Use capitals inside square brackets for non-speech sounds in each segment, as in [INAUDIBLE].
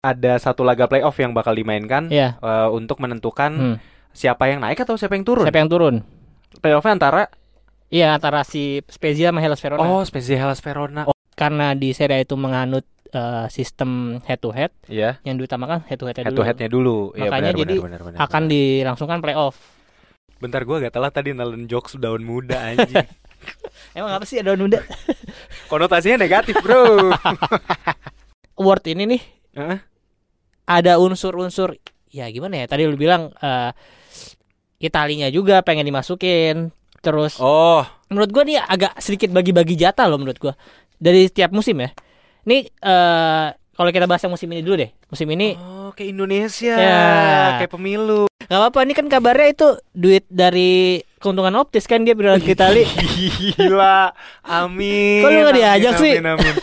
ada satu laga playoff yang bakal dimainkan Iya. eh, untuk menentukan Hmm. siapa yang naik atau siapa yang turun. Siapa yang turun? Playoffnya antara Iya antara si Spezia sama Hellas Verona. oh Spezia Hellas Verona. Karena di Serie A itu menganut eh, sistem head to head, Iya, yang diutamakan head to head head to headnya dulu. Iya, Makanya benar, jadi benar, benar, benar, akan benar. dilangsungkan playoff. Bentar gua gak telat tadi nelen jokes daun muda anjing. [LAUGHS] Emang apa sih ada muda? Konotasinya negatif, Bro. [LAUGHS] Award ini nih Heeh. Ada unsur-unsur ya gimana ya? Tadi lu bilang eh Italinya juga pengen dimasukin. Terus oh, menurut gua nih agak sedikit bagi-bagi jatah loh menurut gua dari setiap musim ya. Ini eh kalau kita bahas yang musim ini dulu deh. Musim ini oh kayak Indonesia, Ya. kayak pemilu. nggak apa-apa. Ini kan kabarnya itu duit dari keuntungan optis kan dia berangkat ke Itali. Gila, amin. Kok lu nggak amin, diajak sih? Amin, amin.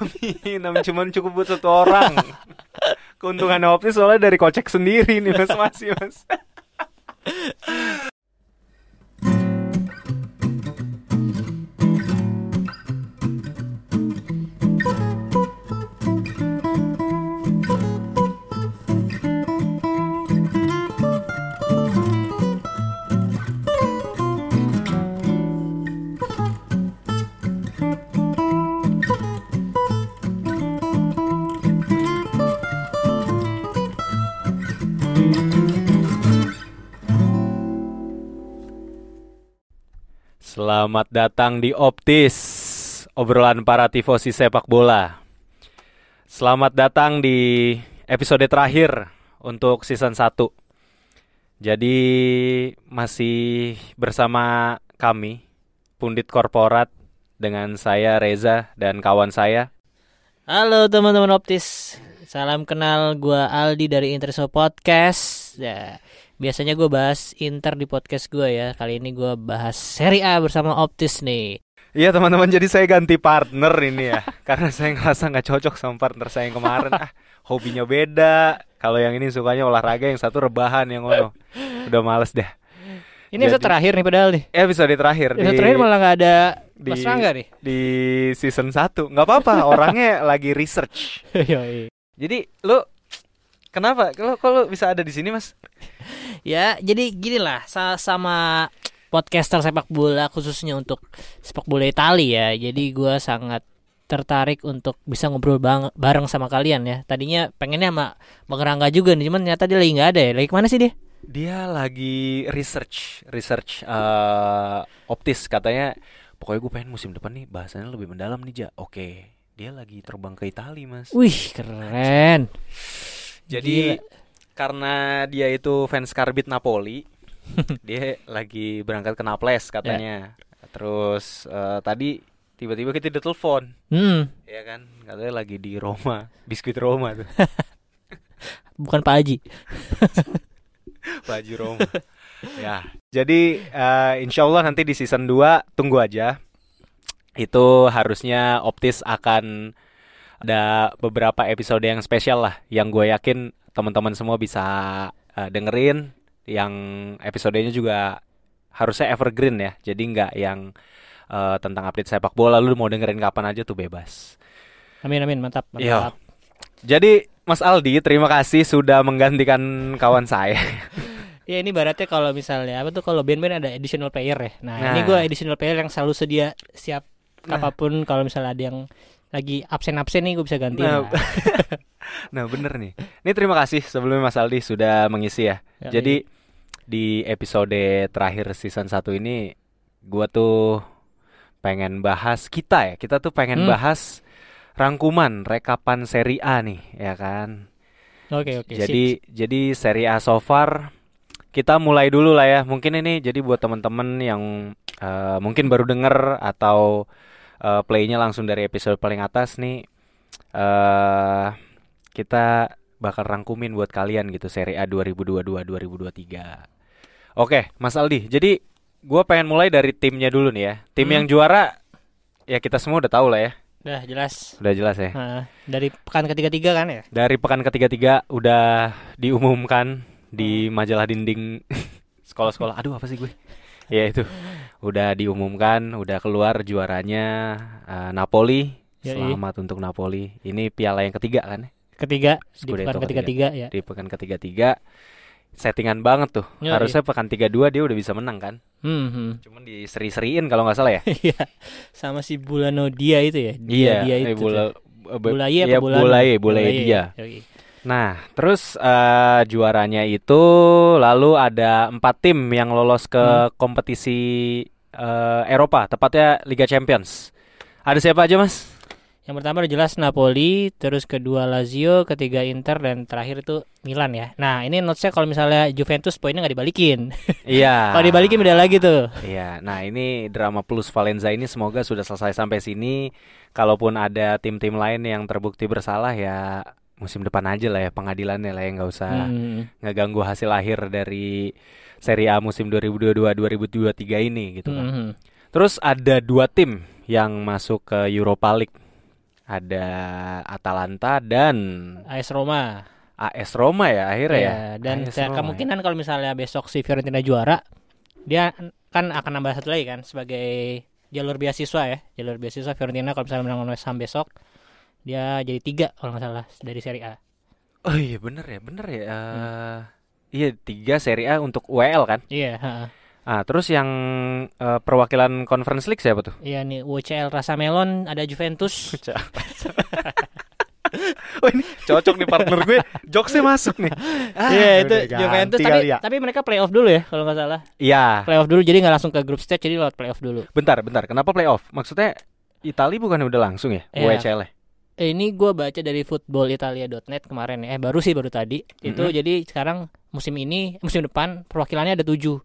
amin, amin. Cuman cukup buat satu orang. [LAUGHS] Keuntungan optis soalnya dari kocek sendiri nih mas masih mas. [LAUGHS] Selamat datang di Optis, obrolan para tifosi sepak bola. Selamat datang di episode terakhir untuk season 1. Jadi masih bersama kami, Pundit Korporat dengan saya Reza dan kawan saya. Halo teman-teman optis, salam kenal gua Aldi dari Interso Podcast. Ya, biasanya gue bahas Inter di podcast gue ya. Kali ini gua bahas Serie A bersama optis nih. Iya teman-teman, jadi saya ganti partner ini ya, [LAUGHS] karena saya ngerasa nggak cocok sama partner saya yang kemarin. Ah, hobinya beda. Kalau yang ini sukanya olahraga, yang satu rebahan, yang ono. Udah males deh. Ini episode Jadi- terakhir nih padahal nih. Episode terakhir Episode di terakhir malah nggak ada di- Mas Rangga nih. di season 1 nggak apa-apa, orangnya lagi research. [LAUGHS] Jadi lu kenapa? Kalau kalau bisa ada di sini mas? ya, jadi gini lah sa- sama podcaster sepak bola khususnya untuk sepak bola Italia ya. Jadi gua sangat tertarik untuk bisa ngobrol bang- bareng sama kalian ya. Tadinya pengennya sama Bang Rangga juga nih, cuman ternyata dia lagi nggak ada ya. Lagi ke mana sih dia? Dia lagi research, research eh, optis katanya. Pokoknya gue pengen musim depan nih bahasanya lebih mendalam nih ja. Oke, dia lagi terbang ke Italia mas. Wih, keren. Jadi Gila. karena dia itu fans karbit Napoli, [LAUGHS] dia lagi berangkat ke Naples katanya. Terus eh, tadi tiba-tiba kita ditelepon, Hmm, ya kan? Katanya lagi di Roma, biskuit Roma tuh, [LAUGHS] bukan Pak Haji. [LAUGHS] baju Roma. ya, jadi eh, insya Allah nanti di season 2 tunggu aja. Itu harusnya Optis akan ada beberapa episode yang spesial lah, yang gue yakin teman-teman semua bisa eh, dengerin. Yang episodenya juga harusnya evergreen ya, jadi nggak yang eh, tentang update sepak bola. Lu mau dengerin kapan aja tuh bebas. Amin amin, mantap. Iya. mantap. Jadi Mas Aldi, terima kasih sudah menggantikan kawan saya. [LAUGHS] Ya ini baratnya kalau misalnya apa tuh kalau band-band ada additional player ya. Nah, ini Nah. gue additional player yang selalu sedia siap Nah. apa pun kalau misalnya ada yang lagi absen-absen nih gue bisa gantiin. Nah, lah. [LAUGHS] Nah bener nih. Ini terima kasih sebelumnya Mas Aldi sudah mengisi ya. Ya, Jadi di episode terakhir season 1 ini gua tuh pengen bahas kita ya. Kita tuh pengen Hmm. bahas rangkuman rekapan Serie A nih, ya kan. Oke oke. jadi jadi Serie A so far kita mulai dulu lah ya. Mungkin ini jadi buat teman-teman yang eh, mungkin baru denger atau eh, playnya langsung dari episode paling atas nih eh kita bakal rangkumin buat kalian gitu Serie A 2022-2023. Oke, Mas Aldi. Jadi gua pengen mulai dari timnya dulu nih ya. Tim Hmm. yang juara ya kita semua udah tahu lah ya. Udah jelas. Udah jelas ya. Nah, dari pekan ketiga-tiga kan ya. Dari pekan ketiga-tiga udah diumumkan di majalah dinding [LAUGHS] sekolah-sekolah. Aduh, apa sih gue? Ya itu. Udah diumumkan, udah keluar juaranya eh, Napoli. Yoi. Selamat untuk Napoli. Ini piala yang ketiga kan? ya? ketiga di Scudetto pekan ketiga tiga ya. Di pekan ketiga-tiga settingan banget tuh. Yoi. Harusnya pekan 32 dia udah bisa menang kan. Hmm, hmm. Cuman diseri-seriin kalau nggak salah ya. [LAUGHS] Iya. Sama si Bulano dia itu ya. Dia Iya, dia eh, itu. tuh. eh, Bulaye apa iya, Bulano? Bulaye, Bulaye dia. Yoi. Nah, terus eh, juaranya itu lalu ada empat tim yang lolos ke Hmm. kompetisi eh, Eropa, tepatnya Liga Champions. Ada siapa aja, Mas? Yang pertama udah jelas Napoli, terus kedua Lazio, ketiga Inter dan terakhir itu Milan ya. Nah, ini notesnya kalau misalnya Juventus poinnya nggak dibalikin. Iya. [LAUGHS] kalau dibalikin beda lagi tuh. Iya, nah ini drama plus Valenza ini semoga sudah selesai sampai sini. Kalaupun ada tim-tim lain yang terbukti bersalah ya musim depan aja lah ya pengadilannya lah ya nggak usah Hmm. ngeganggu hasil akhir dari Serie A musim 2022-2023 ini gitu kan. Hmm. Terus ada dua tim yang masuk ke Europa League. Ada Atalanta dan AS Roma. AS Roma ya akhirnya ya. Ya, dan AS Roma ya. kemungkinan kalau misalnya besok si Fiorentina juara, dia kan akan nambah satu lagi kan sebagai jalur beasiswa ya. Jalur beasiswa Fiorentina kalau misalnya menang West Ham besok, dia jadi tiga kalau nggak salah dari Serie A. Oh iya bener ya, bener ya. Eh, Iya tiga Serie A untuk UEL kan. Iya, ha. Ah, terus yang eh, perwakilan Conference League siapa tuh? Iya nih UCL Rasa Melon ada Juventus. [LAUGHS] oh ini cocok nih partner gue. Jokesnya masuk nih. Ah, Iya itu udah Juventus tapi ya. tapi mereka playoff dulu ya kalau nggak salah. Iya, Playoff dulu jadi nggak langsung ke grup stage jadi lewat playoff dulu. bentar, bentar. Kenapa playoff? Maksudnya Itali bukan udah langsung ya? Iya. UECL -nya? Eh, ini gue baca dari footballitalia.net kemarin ya. Eh baru sih baru tadi. Itu Mhm. jadi sekarang musim ini musim depan perwakilannya ada tujuh.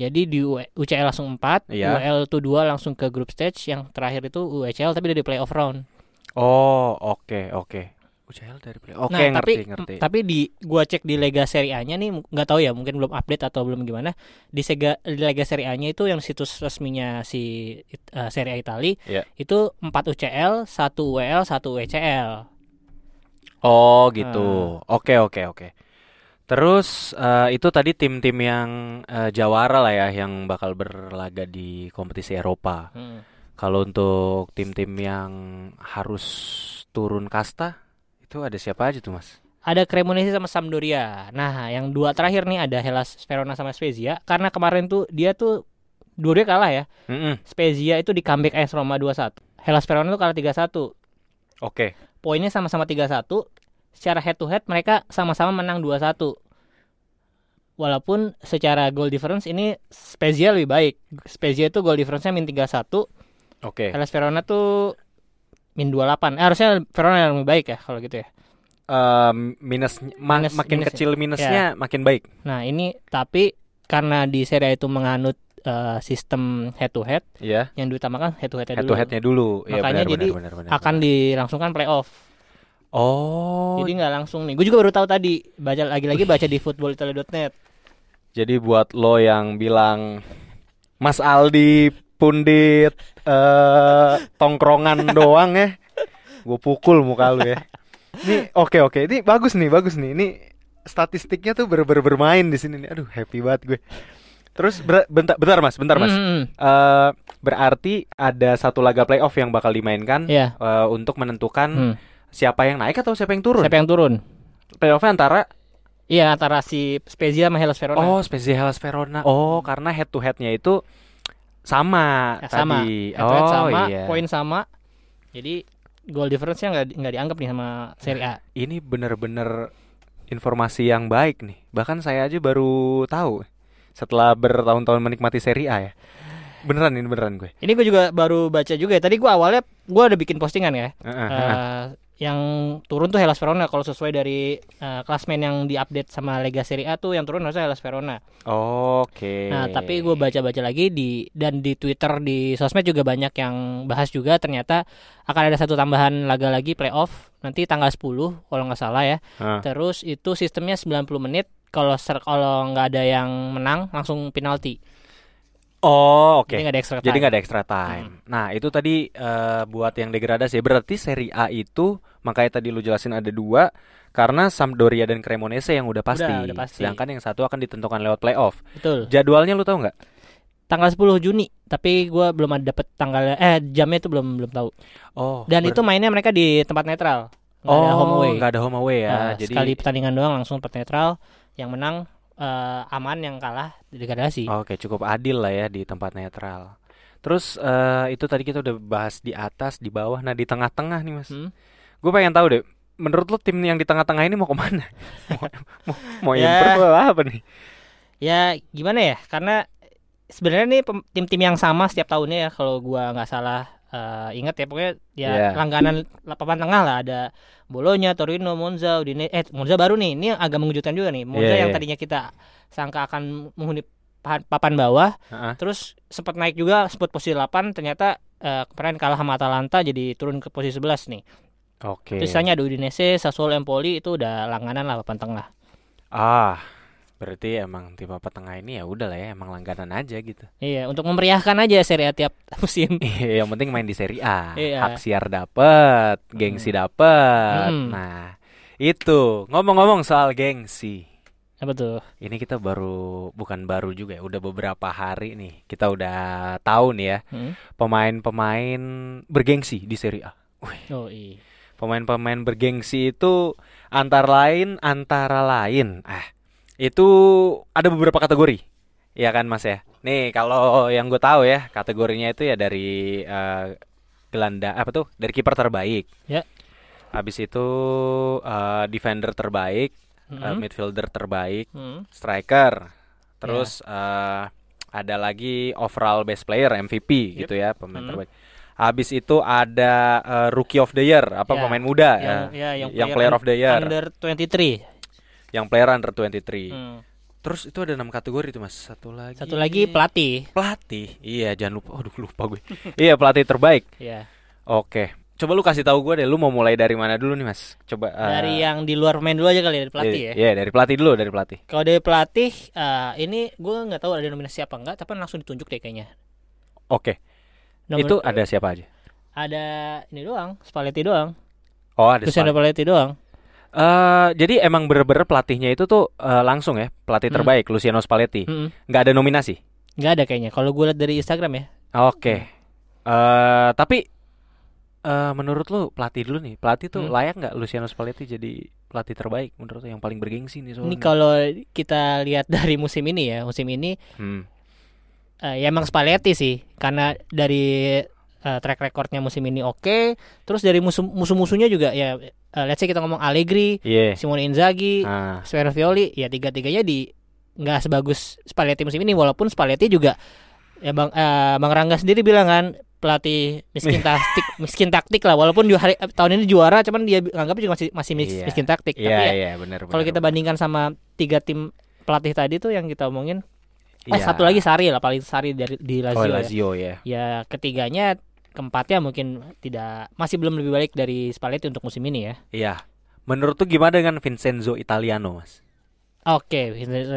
Jadi di UCL langsung 4, Iya. UL itu 2 langsung ke grup stage, yang terakhir itu UCL tapi udah di playoff round. Oh, oke, oke. UCL dari playoff. Oke, nah, ngerti, tapi ngerti. tapi di gua cek di Lega Serie A-nya nih nggak tahu ya, mungkin belum update atau belum gimana. Di Sega di Lega Serie A-nya itu yang situs resminya si eh, Serie A Itali Iya. itu 4 UCL, 1 UEL, 1 UCL. Oh, gitu. Oke, oke, oke. Terus eh, itu tadi tim-tim yang eh, jawara lah ya yang bakal berlaga di kompetisi Eropa. Hmm. Kalau untuk tim-tim yang harus turun kasta, itu ada siapa aja tuh, Mas? Ada Cremonese sama Sampdoria. Nah, yang dua terakhir nih ada Hellas Verona sama Spezia. Karena kemarin tuh dia tuh dua-duanya kalah ya. Mm-mm. Spezia itu di comeback AS Roma 2-1. Hellas Verona tuh kalah 3-1. Oke. Poinnya sama-sama 3-1. Secara head to head mereka sama-sama menang 2-1. Walaupun secara goal difference ini Spezia lebih baik. Spezia itu goal difference-nya min 3-1. Oke. Hellas Verona tuh min 28. Eh, harusnya Verona yang lebih baik ya kalau gitu ya. Eh, minus, ma- Minus- makin minus- kecil minusnya makin baik. Nah, ini tapi karena di Serie A itu menganut eh, sistem head to head Iya. yang diutamakan head to head Head to headnya dulu. Iya, Makanya benar, jadi benar, benar, benar, akan benar. dilangsungkan playoff. Oh, Jadi nggak langsung nih. Gue juga baru tahu tadi. Baca lagi-lagi baca di footballitalia.net. Jadi buat lo yang bilang Mas Aldi pundit eh tongkrongan [LAUGHS] doang ya, gue pukul muka lu ya. Ini oke oke, ini bagus nih bagus nih. Ini statistiknya tuh ber, ber- bermain di sini nih. Aduh happy banget gue. Terus ber- bentar bentar mas, bentar mas. Hmm, Eh, berarti ada satu laga playoff yang bakal dimainkan Iya. eh, untuk menentukan Hmm. siapa yang naik atau siapa yang turun. Siapa yang turun? Playoffnya antara Iya antara si Spezia sama Hellas Verona. Oh, Spezia Hellas Verona. Oh, karena head to headnya itu sama Ya, sama. tadi. Head oh, sama, iya. poin sama. Jadi goal difference-nya nggak nggak dianggap nih sama Serie A. Ini bener-bener informasi yang baik nih. Bahkan saya aja baru tahu setelah bertahun-tahun menikmati Serie A ya. Beneran ini beneran gue. Ini gue juga baru baca juga ya. Tadi gue awalnya gue ada bikin postingan ya. Heeh, heeh. Eh, yang turun tuh Hellas Verona kalau sesuai dari eh, klasmen yang diupdate sama Lega Serie A tuh yang turun harusnya Hellas Verona. Oke. Nah, tapi gue baca-baca lagi di dan di Twitter di sosmed juga banyak yang bahas juga ternyata akan ada satu tambahan laga lagi playoff nanti tanggal 10 kalau nggak salah ya. Hah. Terus itu sistemnya 90 menit kalau ser- kalau nggak ada yang menang langsung penalti. Oh, oke. Jadi nggak ada extra Jadi time. nggak ada extra time. Nah, itu tadi eh, buat yang degradasi. Berarti Serie A itu makanya tadi lu jelasin ada dua karena Sampdoria dan Cremonese yang udah pasti. Udah, udah pasti. Sedangkan yang satu akan ditentukan lewat playoff. Betul. Jadwalnya lu tahu nggak? Tanggal 10 Juni, tapi gua belum ada dapet tanggal eh jamnya itu belum belum tahu. Oh. Dan ber- itu mainnya mereka di tempat netral. nggak ada home away. nggak ada home away ya. Nah, Jadi sekali pertandingan doang langsung empat netral. Yang menang eh, aman, yang kalah degradasi. Oke, cukup adil lah ya di tempat netral. Terus eh, itu tadi kita udah bahas di atas, di bawah, nah di tengah-tengah nih mas. Hmm. Gue pengen tahu deh, menurut lo tim yang di tengah-tengah ini mau ke mana? [LAUGHS] mau mau, mau Ya. improve apa nih? Ya gimana ya? Karena sebenarnya nih tim-tim yang sama setiap tahunnya ya kalau gua nggak salah eh, ingat ya pokoknya ya Iya. langganan papan tengah lah ada Bolonya, Torino, Monza, Udine eh Monza baru nih. Ini agak mengejutkan juga nih. Monza Iya, yang iya. tadinya kita sangka akan menghuni papan, bawah Heeh. terus sempat naik juga sempat posisi 8 ternyata eh, kemarin kalah sama Atalanta jadi turun ke posisi 11 nih. Oke. Terus sisanya ada Udinese, Sassuolo, Empoli itu udah langganan lah papan tengah. Ah, berarti emang tim papan tengah ini ya udah lah ya, emang langganan aja gitu. [LAUGHS] Iya, untuk memeriahkan aja Serie A tiap [LAUGHS] musim. Iya, yang penting main di Serie A. Iya. Hak siar dapet, gengsi dapet. Hmm. Nah, itu ngomong-ngomong soal gengsi. Apa tuh? Ini kita baru bukan baru juga ya, udah beberapa hari nih kita udah tahu nih ya Hmm? pemain-pemain bergengsi di Serie A. Oh iya. Pemain-pemain bergengsi itu antara lain antara lain ah itu ada beberapa kategori. Iya kan Mas ya? Nih kalau yang gue tahu ya kategorinya itu ya dari eh, gelanda apa tuh? Dari kiper terbaik. Ya. Habis itu eh, defender terbaik, eh, Hmm? midfielder terbaik, Hmm. striker. Terus eh, ada lagi overall best player MVP Yep. gitu ya, pemain Hmm. terbaik. Habis itu ada eh, rookie of the year, apa Ya, pemain muda Yang, ya, ya, yang player of the year, Under 23. Yang player under 23. Hmm. Terus itu ada enam kategori tuh Mas. Satu lagi. Satu lagi pelatih. pelatih. Iya, jangan lupa. Aduh, lupa gue. [LAUGHS] iya, pelatih terbaik. Ya. Oke. Coba lu kasih tahu gue deh, lu mau mulai dari mana dulu nih, Mas? Coba eh, Dari yang di luar pemain dulu aja kali ya, dari pelatih iya, ya. Iya, dari pelatih dulu, dari pelatih. Kalau dari pelatih eh, ini gue nggak tahu ada nominasi apa enggak, tapi langsung ditunjuk deh kayaknya. Oke. Nomin- Itu ada siapa aja? ada ini doang, Spalletti doang. Oh, ada Luciano Spalletti doang. Eh, jadi emang bener-bener pelatihnya itu tuh eh, langsung ya pelatih Hmm. terbaik Luciano Spalletti. Mm-mm. Nggak ada nominasi. Nggak ada kayaknya. Kalau gue lihat dari Instagram ya. Oke. Eh, tapi eh, menurut lu pelatih dulu nih, pelatih tuh Hmm. layak nggak Luciano Spalletti jadi pelatih terbaik menurut lu yang paling bergengsi nih soalnya? Ini kalau kita lihat dari musim ini ya, musim ini Hmm. eh, ya emang Spalletti sih, karena dari eh, track recordnya musim ini oke, terus dari musuh musuh-musuhnya juga ya, eh, let's say kita ngomong Allegri, Iya. Simone Inzaghi, Ah, Spervioli, ya tiga-tiganya di nggak sebagus Spalletti musim ini, walaupun Spalletti juga ya bang eh, bang Rangga sendiri bilang kan pelatih miskin [LAUGHS] taktik, miskin taktik lah, walaupun di hari tahun ini juara, cuman dia anggap juga masih masih mis- Iya. miskin taktik. Iya, Tapi ya, iya, benar kalau kita bandingkan sama tiga tim pelatih tadi tuh yang kita omongin, eh Iya. satu lagi Sari lah paling Sari dari di Lazio. Oh, ya. Lazio ya. ya ketiganya keempatnya mungkin tidak masih belum lebih baik dari Spalletti untuk musim ini ya. Iya. Menurut tuh gimana dengan Vincenzo Italiano, Mas? Oke,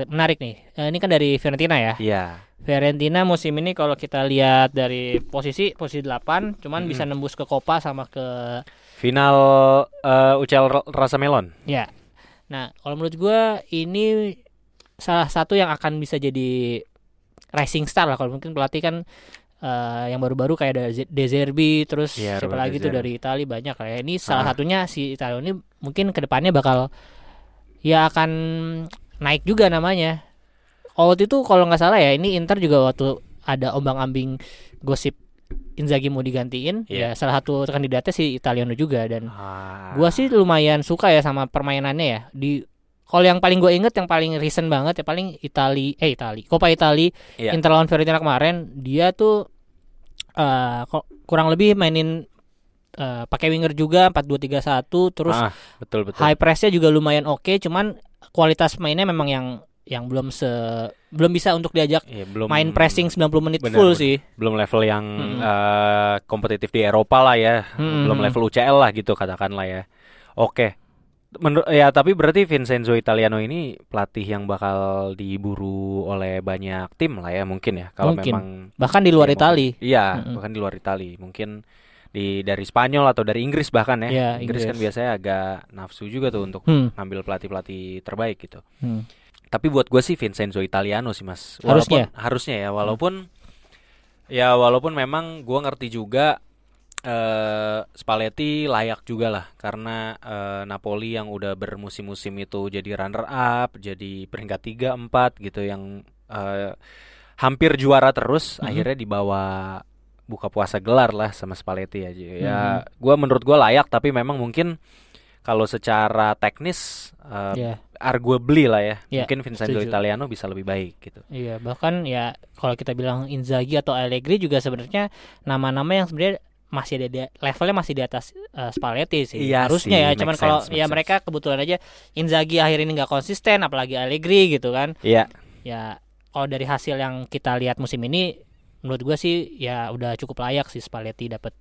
menarik nih. Eh, Ini kan dari Fiorentina ya. Iya. Fiorentina musim ini kalau kita lihat dari posisi posisi 8 cuman Mm-mm. bisa nembus ke Copa sama ke Final eh, UCL Ra- Rasa Melon. ya. Nah, kalau menurut gua ini salah satu yang akan bisa jadi rising star lah kalau mungkin pelatih kan eh, yang baru-baru kayak ada Z- De Zerbi terus Iya, siapa lagi tuh dari Italia banyak kayak ini salah Ah. satunya si Italia ini mungkin ke depannya bakal ya akan naik juga namanya. Oh, waktu itu kalau nggak salah ya ini Inter juga waktu ada ombang-ambing gosip Inzaghi mau digantiin Iya. ya salah satu kandidatnya si Italiano juga dan Ah. gua sih lumayan suka ya sama permainannya ya di kalau yang paling gue inget yang paling recent banget ya paling Itali eh Itali Coppa Itali Iya. Inter lawan Fiorentina kemarin dia tuh eh kok kurang lebih mainin eh, pakai winger juga 4-2-3-1 terus Ah, betul betul. high pressnya juga lumayan oke cuman kualitas mainnya memang yang yang belum se belum bisa untuk diajak Iya, belum main pressing 90 menit Benar, full sih belum level yang Mm-mm. eh, kompetitif di Eropa lah ya, Mm-mm. belum level UCL lah gitu katakanlah ya. Oke. Menurut ya tapi berarti Vincenzo Italiano ini pelatih yang bakal diburu oleh banyak tim lah ya mungkin ya kalau Mungkin. memang bahkan di luar ya, Itali mungkin- Iya, Mm-mm. bahkan di luar Itali. Mungkin di dari Spanyol atau dari Inggris bahkan ya. Iya, Inggris, kan biasanya agak nafsu juga tuh untuk Hmm, ngambil pelatih-pelatih terbaik gitu. hmm. Tapi buat gue sih Vincenzo Italiano sih mas. Harusnya? Walaupun- harusnya ya. Walaupun ya walaupun memang gue ngerti juga eh Spalletti layak juga lah karena eh, Napoli yang udah bermusim-musim itu jadi runner up, jadi peringkat 3 4 gitu yang eh, hampir juara terus Mhm. akhirnya dibawa buka puasa gelar lah sama Spalletti aja. Ya, Mhm. gua menurut gua layak tapi memang mungkin kalau secara teknis eh, Ya, arguably lah ya. Iya, mungkin Vincenzo setuju. Italiano bisa lebih baik gitu. iya bahkan ya kalau kita bilang Inzaghi atau Allegri juga sebenarnya nama-nama yang sebenarnya masih ada di levelnya masih di atas eh, Spalletti sih Iya harusnya sih, ya cuman kalau ya sense. mereka kebetulan aja Inzaghi akhir ini nggak konsisten apalagi Allegri gitu kan Iya. ya kalau dari hasil yang kita lihat musim ini menurut gua sih ya udah cukup layak sih Spalletti dapat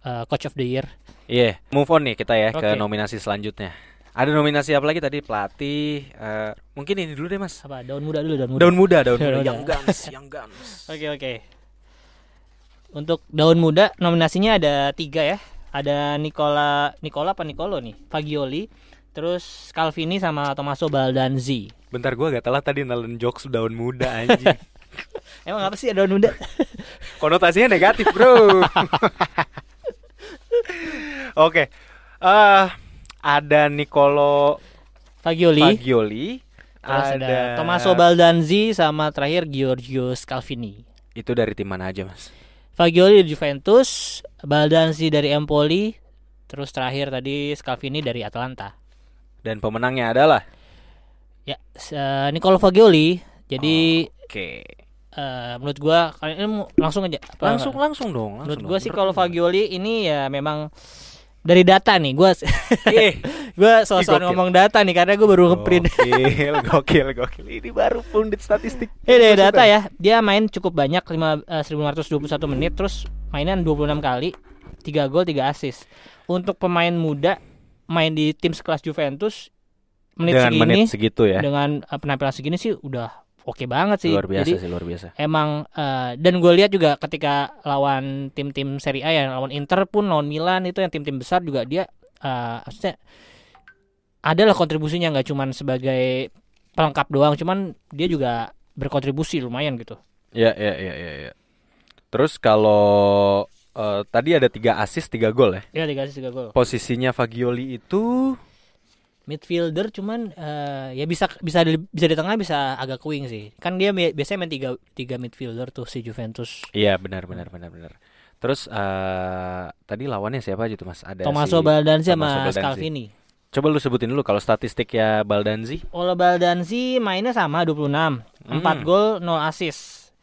eh, coach of the year Iya, move on nih kita ya ke Oke. nominasi selanjutnya. Ada nominasi apa lagi tadi? Pelatih. eh, mungkin ini dulu deh mas. apa daun muda dulu daun muda Daun muda, daun [LAUGHS] Daun muda. muda. Yang guns, yang guns. [LAUGHS] Oke oke. Untuk daun muda nominasinya ada tiga ya. Ada Nicola Nicola apa Nicolo nih? Fagioli, terus Calvini sama Tommaso Baldanzi. Bentar gua gak telah tadi nelen jokes daun muda [LAUGHS] anjing. Emang apa sih daun muda? [LAUGHS] Konotasinya negatif bro. [LAUGHS] Oke. eh ada Nicolo Fagioli, Fagioli. terus ada, Tommaso Baldanzi sama terakhir Giorgio Scalvini. Itu dari tim mana aja mas? Fagioli dari Juventus, Baldanzi dari Empoli, terus terakhir tadi Scalvini dari Atalanta. Dan pemenangnya adalah. Ya, eh, Nicolo Fagioli. Jadi Oke. eh, menurut gua kalian ini langsung aja. Langsung langsung dong. Menurut Langsung gue dong. sih kalau Fagioli ini ya memang dari data nih, gue gue soal ngomong data nih karena gue baru ngeprint. Gokil, gokil, gokil. Ini baru pundit statistik. Eh dari data ya, dia main cukup banyak lima eh, 1521 menit, terus mainan 26 kali, 3 gol, 3 assist. Untuk pemain muda main di tim sekelas Juventus menit Dengan segini menit segitu ya. dengan eh, penampilan segini sih udah oke banget sih. Luar biasa Jadi sih, luar biasa. emang eh, dan gue lihat juga ketika lawan tim-tim Serie A ya lawan Inter pun lawan Milan itu yang tim-tim besar juga dia eh maksudnya adalah kontribusinya nggak cuman sebagai pelengkap doang cuman dia juga berkontribusi lumayan gitu Iya, iya, iya, iya, iya. Terus kalau eh, tadi ada tiga assist, tiga gol ya. ya dikasih tiga gol Posisinya Fagioli itu midfielder cuman eh, ya bisa bisa di, bisa di tengah bisa agak wing sih kan dia bi- biasanya main tiga tiga midfielder tuh si Juventus Iya, benar, benar, benar, benar. Terus eh tadi lawannya siapa aja tuh Mas? Ada Tommaso si Baldanzi sama. Scalvini Coba lu sebutin dulu kalau statistik ya Baldanzi. Kalau Baldanzi mainnya sama 26 4 Hmm. gol 0 assist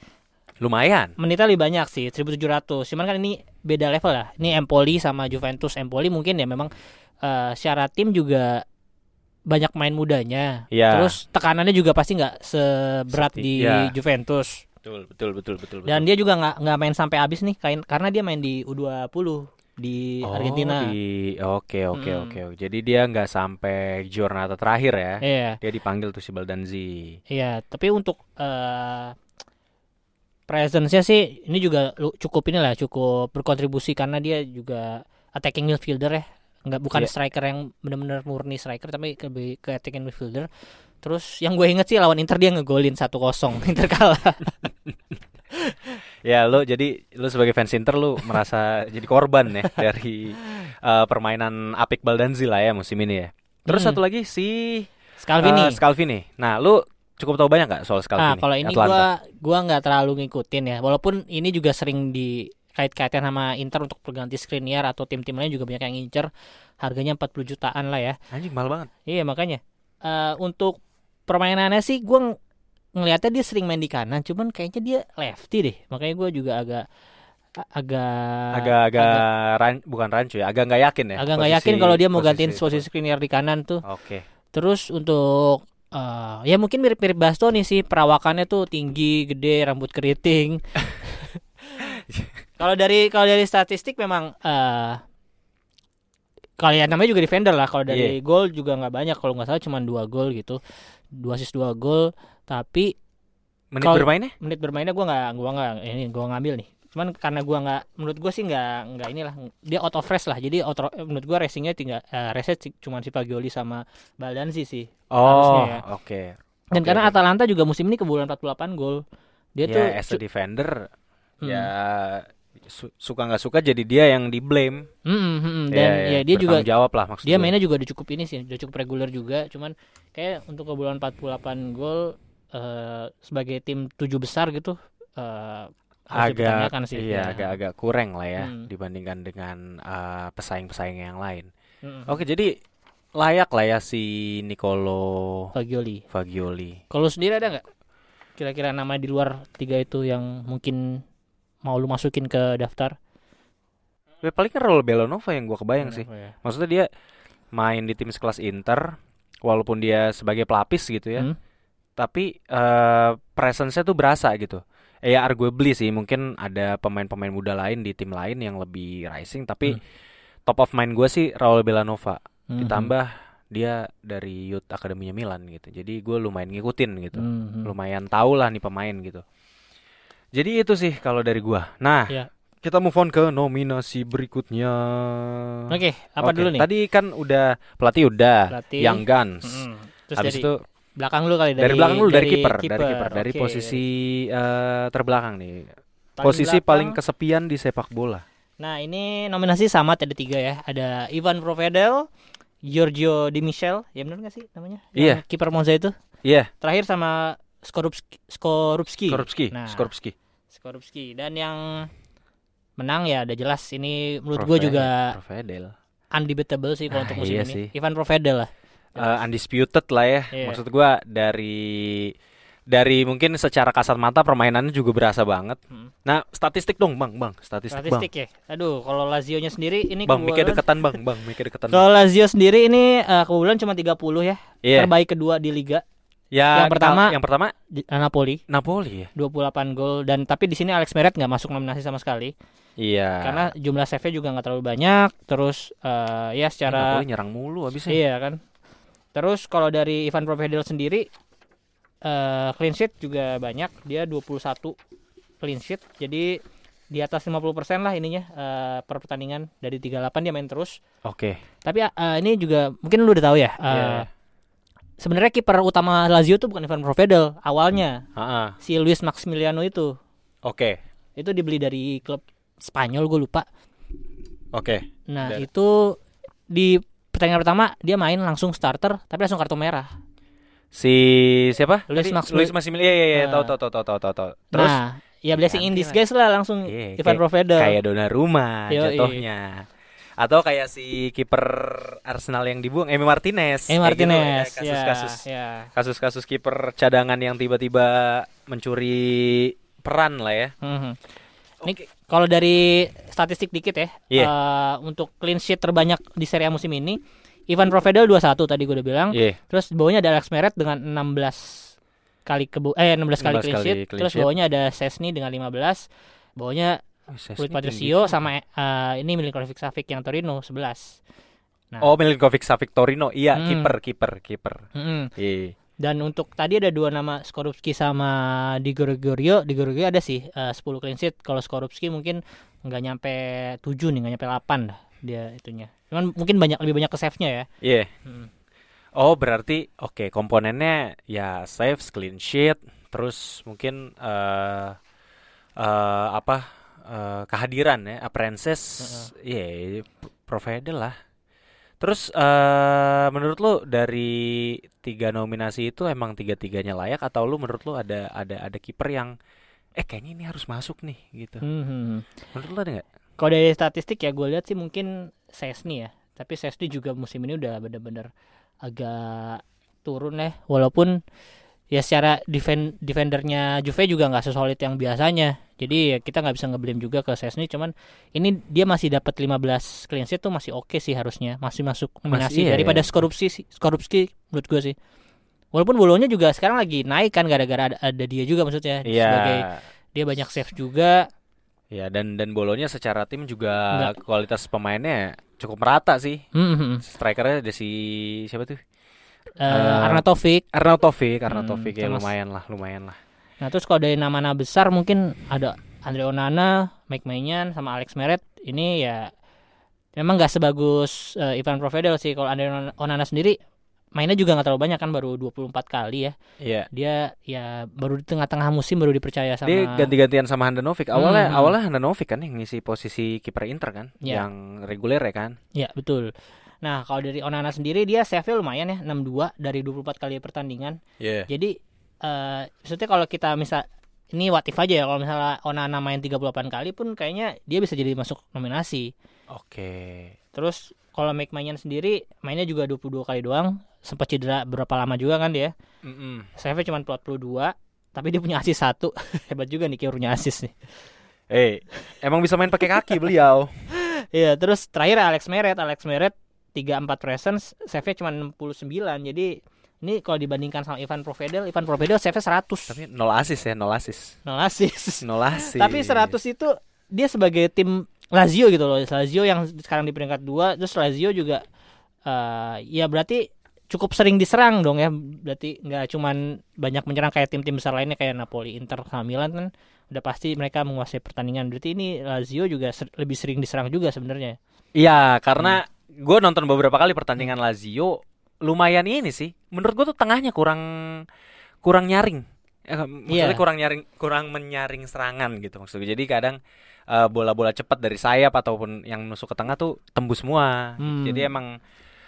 Lumayan. menitnya lebih banyak sih 1700 cuman kan ini beda level lah ini Empoli sama Juventus Empoli mungkin ya memang eh, secara tim juga banyak main mudanya Iya. terus tekanannya juga pasti nggak seberat Seti- di iya. Juventus Betul, betul, betul, betul, betul. dan dia juga nggak nggak main sampai habis nih kain karena dia main di U20 di Oh, Argentina di- Oke, oke, oke. Jadi dia nggak sampai giornata terakhir ya. iya Dia dipanggil tuh si Baldanzi. Iya, tapi untuk eh presence-nya sih ini juga cukup inilah cukup berkontribusi karena dia juga attacking midfielder ya. Enggak bukan Iya. striker yang benar-benar murni striker tapi lebih ke attacking midfielder. Terus yang gue inget sih lawan Inter dia ngegolin 1-0 [LAUGHS] Inter kalah. Ya lo jadi lo sebagai fans Inter lo merasa [LAUGHS] jadi korban ya dari eh, permainan apik Baldanzi lah ya musim ini ya. Terus Hmm. satu lagi si Scalvini. eh, Scalvini. Nah lo cukup tahu banyak nggak soal Nah, Scalvini? kalau ini gua gua nggak terlalu ngikutin ya. Walaupun ini juga sering dikait-kaitkan sama Inter untuk pengganti Skriniar atau tim-tim lain juga banyak yang ngincer. Harganya 40 jutaan lah ya. anjing mahal banget. Iya makanya Eh untuk permainannya sih gue ng- ngelihatnya dia sering main di kanan, cuman kayaknya dia lefty deh. Makanya gue juga agak a- agak Agak-agak ran- bukan rancu ya, agak nggak yakin ya. agak nggak posisi- yakin kalau dia mau gantiin posisi- posisi Skriniar di kanan tuh. Oke. Terus untuk eh, ya mungkin mirip-mirip Bastoni sih perawakannya tuh tinggi, gede, rambut keriting. [LAUGHS] kalau dari kalau dari statistik memang eh kalau ya namanya juga defender lah. Kalau dari gol juga nggak banyak. Kalau nggak salah cuma dua gol gitu, dua assist dua gol. Tapi Menit Kalau- bermainnya? menit bermainnya gua nggak gua nggak ini gua ngambil nih. Cuman karena gua nggak menurut gua sih nggak nggak inilah dia out of race lah. Jadi out of- menurut gua racingnya tinggal uh, race cuma si Fagioli sama Baldanzi sih. Oh, ya. oke. Dan Oke, karena oke. Atalanta juga musim ini kebobolan 48 gol. Dia ya tuh as a defender Hmm. ya su- suka nggak suka jadi dia yang di blame. Mm, mm, mm. dan ya, dia juga jawab lah maksud dia mainnya juga udah cukup ini sih udah cukup reguler juga cuman kayak untuk kebobolan 48 gol eh, sebagai tim tujuh besar gitu harus agak sih iya ya. agak-agak kurang lah ya Hmm. dibandingkan dengan eh, pesaing-pesaing yang lain. Mm, Oke, jadi layak lah ya si Nicolo Fagioli Fagioli. kalau sendiri ada nggak kira-kira nama di luar tiga itu yang mungkin mau lu masukin ke daftar Ya, paling kan Raul Belanova yang gua kebayang sih. Apa ya? Maksudnya dia main di tim sekelas Inter walaupun dia sebagai pelapis gitu ya. Hmm. Tapi eh presence-nya tuh berasa gitu. Eh, ya arguably sih mungkin ada pemain-pemain muda lain di tim lain yang lebih rising tapi Hmm. top of mind gue sih Raul Belanova. Mhm. Ditambah dia dari youth akademinya Milan gitu. Jadi gue lumayan ngikutin gitu. Mhm. Lumayan tahu lah nih pemain gitu. Jadi itu sih kalau dari gua. Nah, Ya. kita move on ke nominasi berikutnya. Oke, apa Oke, dulu nih? Tadi kan udah pelatih udah, Pelatih. Young Guns. Mm-mm. Terus Habis dari itu belakang lu kali dari, dari belakang dulu dari kiper, dari kiper. dari Oke, posisi eh, terbelakang nih. paling posisi belakang. paling kesepian di sepak bola. Nah, ini nominasi sama ada tiga ya. Ada Ivan Provedel, Giorgio Di Michel, ya benar nggak sih namanya? Iya. Yang Kiper Monza itu. Iya, Terakhir sama Skorupski. Skorupski. Skorupski, Nah. Skorupski. Skorupski. Dan yang menang ya udah jelas ini menurut gue juga Provedel. undebatable sih kalau Ah, untuk musim iya ini. sih. Ivan Provedel lah. Eh, undisputed lah ya. Iya. Maksud gua dari dari mungkin secara kasat mata permainannya juga berasa banget. Hmm. Nah, statistik dong, Bang, Bang. Statistik, Statistik ya. Aduh, kalau Lazio-nya sendiri ini Bang. Bang, mikir deketan, Bang. Bang, mikir deketan. Kalau Lazio sendiri ini eh, kebobolan cuma 30 ya. Iya. Terbaik kedua di liga Ya, yang pertama- yang pertama di eh, Napoli. Napoli ya. 28 gol dan tapi di sini Alex Meret nggak masuk nominasi sama sekali Iya. karena jumlah save-nya juga nggak terlalu banyak terus eh, ya secara Napoli nyerang mulu abisnya. iya kan terus kalau dari Ivan Provedel sendiri eh clean sheet juga banyak dia 21 clean sheet jadi di atas 50% lah ininya eh, per pertandingan dari 38 dia main terus Oke. tapi eh, ini juga mungkin lu udah tahu ya eh, Iya. Sebenarnya kiper utama Lazio tuh bukan Ivan Provedel awalnya Heeh. si Luis Maximiliano itu Oke. itu dibeli dari klub Spanyol gue lupa Oke. nah Dan- itu di pertandingan pertama dia main langsung starter tapi langsung kartu merah Si siapa? Luis Tadi? Maximil- Luis. Iya, iya, iya, Nah. tahu tahu tahu tahu tahu tahu. Terus nah ya blessing in disguise lah langsung Iya, Ivan Provedel kayak Donnarumma Yoi. jatuhnya. Atau kayak si kiper Arsenal yang dibuang Emi Martinez. Kayak gitu, Martinez ya, kasus-kasus ya, ya. kasus-kasus kiper cadangan yang tiba-tiba mencuri peran lah ya. Mhm. Ini kalau dari statistik dikit ya, Iya. eh, untuk clean sheet terbanyak di Serie A musim ini, Ivan Provedel 21 tadi gue udah bilang. Iya. Terus bawahnya ada Alex Meret dengan 16 kali kebo eh 16 kali 16 clean kali sheet. clean Terus sheet. bawahnya ada Sesni dengan 15. Bawahnya Rui Patricio sama eh, ini Milinkovic Savic yang Torino 11. Nah, Oh, Milinkovic Savic Torino. Iya, Hmm. kiper, kiper, kiper. mm-mm. Iya. Dan untuk tadi ada dua nama Skorupski sama Di Gregorio. Di Gregorio ada sih eh, 10 clean sheet. Kalau Skorupski mungkin nggak nyampe 7 nih, nggak nyampe 8 dah dia itunya. Cuman mungkin banyak lebih banyak ke save-nya ya. Iya. Mm. Oh, berarti oke, komponennya ya saves, clean sheet, terus mungkin eh eh, apa? Eh, kehadiran ya, appearances. Iya, provider lah. Terus eh menurut lu dari tiga nominasi itu emang tiga-tiganya layak atau lu menurut lu ada ada ada kiper yang eh kayaknya ini harus masuk nih gitu. Mhm. Menurut lu ada nggak? Kalau dari statistik ya gue lihat sih mungkin Sesni ya. Tapi Sesni juga musim ini udah bener-bener agak turun ya. Walaupun ya secara defend defendernya Juve juga nggak sesolid yang biasanya. Jadi ya kita nggak bisa ngeblame juga ke Sesni. Cuman ini dia masih dapat 15 clean sheet tuh masih oke sih harusnya. Masih masuk nominasi iya, daripada iya. Skorupsi. Skorupski menurut gue sih. Walaupun bolonya juga sekarang lagi naik kan gara-gara ada, ada dia juga maksudnya Iya. sebagai dia banyak save juga. Ya dan dan bolonya secara tim juga kualitas pemainnya cukup merata sih. Mhm. Strikernya ada si siapa tuh? Eh, Arnautovic Arnaud Taufik, Arnaud Hmm, ya lumayan lah, lumayan lah. Nah terus kalau dari nama-nama besar mungkin ada Andre Onana, Mike Maignan, sama Alex Meret. Ini ya memang nggak sebagus eh, Ivan Provedel sih. Kalau Andre Onana sendiri mainnya juga nggak terlalu banyak kan baru 24 kali ya. Iya. Dia ya baru di tengah-tengah musim baru dipercaya sama Dia ganti-gantian sama Handanovic. Awalnya Hmm. awalnya Handanovic kan yang ngisi posisi kiper Inter kan, Iya. yang reguler ya kan. Ya betul. Nah kalau dari Onana sendiri dia save lumayan ya 62 dari 24 kali pertandingan. Iya. Jadi eh maksudnya kalau kita misal ini what if aja ya kalau misalnya Onana main 38 kali pun kayaknya dia bisa jadi masuk nominasi. Oke. Terus kalau Mike Maignan sendiri mainnya juga 22 kali doang, sempat cedera berapa lama juga kan dia. Mm-mm. Save cuma 42 tapi dia punya assist satu. [LAUGHS] Hebat juga nih punya assist nih. Eh, emang bisa main pakai kaki beliau. [LAUGHS] Iya, terus terakhir Alex Meret, Alex Meret 34 presence, save cuma 69. Jadi ini kalau dibandingkan sama Ivan Provedel, Ivan Provedel save 100. Tapi nol asis ya, nol asis. nol assist. Nol asis. [LAUGHS] Tapi 100 itu dia sebagai tim Lazio gitu loh. Lazio yang sekarang di peringkat 2, terus Lazio juga eh ya berarti cukup sering diserang dong ya. Berarti nggak cuman banyak menyerang kayak tim-tim besar lainnya kayak Napoli, Inter, sama Milan kan udah pasti mereka menguasai pertandingan. Berarti ini Lazio juga ser- lebih sering diserang juga sebenarnya. Iya, karena gue nonton beberapa kali pertandingan Lazio, lumayan ini sih. Menurut gue tuh tengahnya kurang kurang nyaring. Eh, maksudnya Iya. kurang nyaring, kurang menyaring serangan gitu maksudnya. Jadi kadang eh, bola-bola cepat dari sayap ataupun yang nusuk ke tengah tuh tembus semua. Hmm. Jadi emang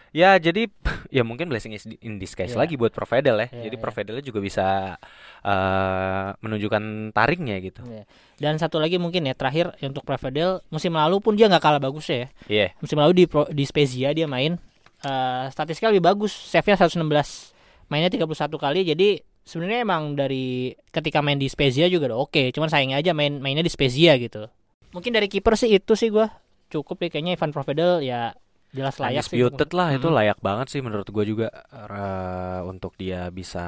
ya jadi [LAUGHS] ya mungkin blessing is in disguise Iya. lagi buat Provedel ya. Iya, jadi iya. Provedelnya juga bisa eh, menunjukkan taringnya gitu. Iya. Dan satu lagi mungkin ya terakhir untuk Provedel musim lalu pun dia nggak kalah bagus ya. Iya. Musim lalu di Pro- di Spezia dia main eh statistiknya lebih bagus, save-nya 116. Mainnya 31 kali jadi sebenarnya emang dari ketika main di Spezia juga udah oke, cuman sayangnya aja main mainnya di Spezia gitu. Mungkin dari kiper sih itu sih gua cukup ya kayaknya Ivan Provedel ya jelas layak sih. Undisputed lah itu Hmm. layak banget sih menurut gue juga eh, untuk dia bisa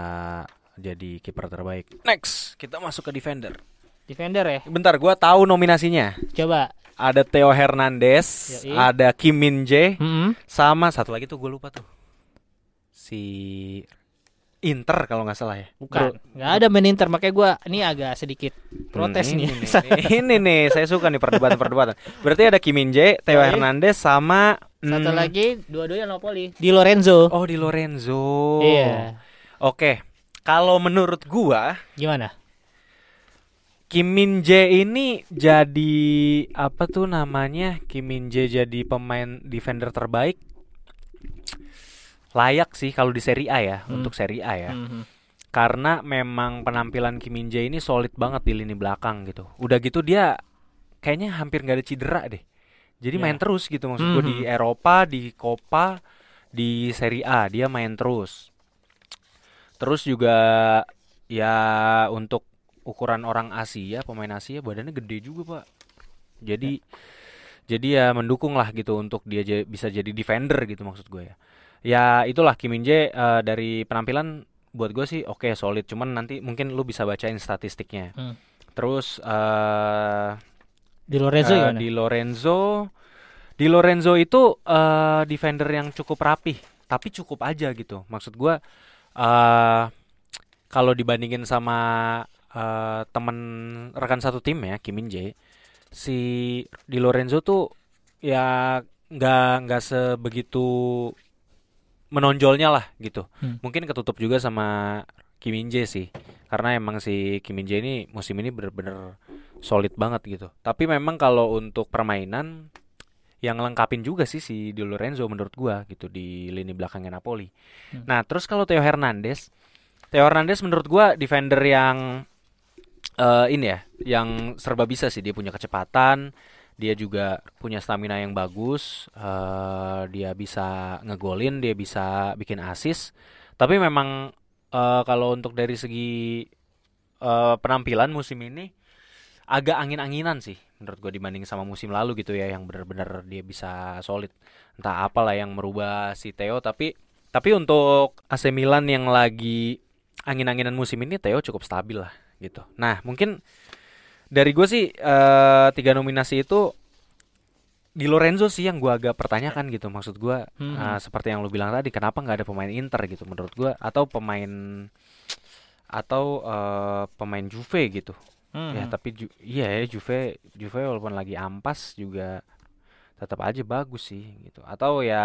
jadi kiper terbaik. Next kita masuk ke defender. Defender ya. Bentar, gue tahu nominasinya. Coba. Ada Theo Hernandez, Yoi. ada Kim Min Jae, Mm-mm. sama satu lagi tuh gue lupa tuh si Inter kalau nggak salah ya. Bukan. Nggak ada main Inter makanya gua ini agak sedikit protes Hmm, nih. Ini nih, ini nih, saya suka nih perdebatan-perdebatan. Berarti ada Kim Min Jae, Theo. Hernandez sama Satu hmm, lagi dua-duanya Napoli. Di Lorenzo. Oh di Lorenzo. Iya. Oke, kalau menurut gua Gimana? Kim Min Jae ini jadi apa tuh namanya? Kim Min Jae jadi pemain defender terbaik. Layak sih kalau di Serie A ya, Hmm. untuk Serie A ya. Mhm. Karena memang penampilan Kim Min Jae ini solid banget di lini belakang gitu. Udah gitu dia kayaknya hampir nggak ada cedera deh. Jadi Ya. main terus gitu maksud gua di Mhm. Eropa, di Copa, di Serie A dia main terus. Terus juga ya untuk ukuran orang Asia, pemain Asia badannya gede juga, Pak. Jadi jadi ya mendukung lah gitu untuk dia bisa jadi defender gitu maksud gue ya. Ya itulah Kim Min Jae eh, dari penampilan buat gue sih oke solid, cuman nanti mungkin lu bisa bacain statistiknya. Hmm. Terus eh Di Lorenzo gimana? di Lorenzo di Lorenzo itu eh, defender yang cukup rapih, tapi cukup aja gitu. Maksud gua eh kalau dibandingin sama eh, temen rekan satu tim ya, Kim Min Jae, si di Lorenzo tuh ya nggak nggak sebegitu menonjolnya lah gitu. Hmm. Mungkin ketutup juga sama Kim Min Jae sih, karena emang si Kim Min Jae ini musim ini bener-bener solid banget gitu. Tapi memang kalau untuk permainan yang lengkapin juga sih si Di Lorenzo menurut gua gitu di lini belakangnya Napoli. Hmm. Nah, terus kalau Theo Hernandez, Theo Hernandez menurut gua defender yang eh ini ya, yang serba bisa sih dia punya kecepatan, dia juga punya stamina yang bagus, eh dia bisa ngegolin, dia bisa bikin assist. Tapi memang eh kalau untuk dari segi eh penampilan musim ini agak angin-anginan sih menurut gue dibanding sama musim lalu gitu ya yang benar-benar dia bisa solid entah apalah yang merubah si Theo tapi tapi untuk AC Milan yang lagi angin-anginan musim ini Theo cukup stabil lah gitu nah mungkin dari gue sih eh, tiga nominasi itu di Lorenzo sih yang gue agak pertanyakan gitu maksud gue Mhm. eh, seperti yang lu bilang tadi kenapa nggak ada pemain Inter gitu menurut gue atau pemain atau eh, pemain Juve gitu Mhm. Ya tapi Ju- iya ya Juve Juve walaupun lagi ampas juga tetap aja bagus sih gitu. Atau ya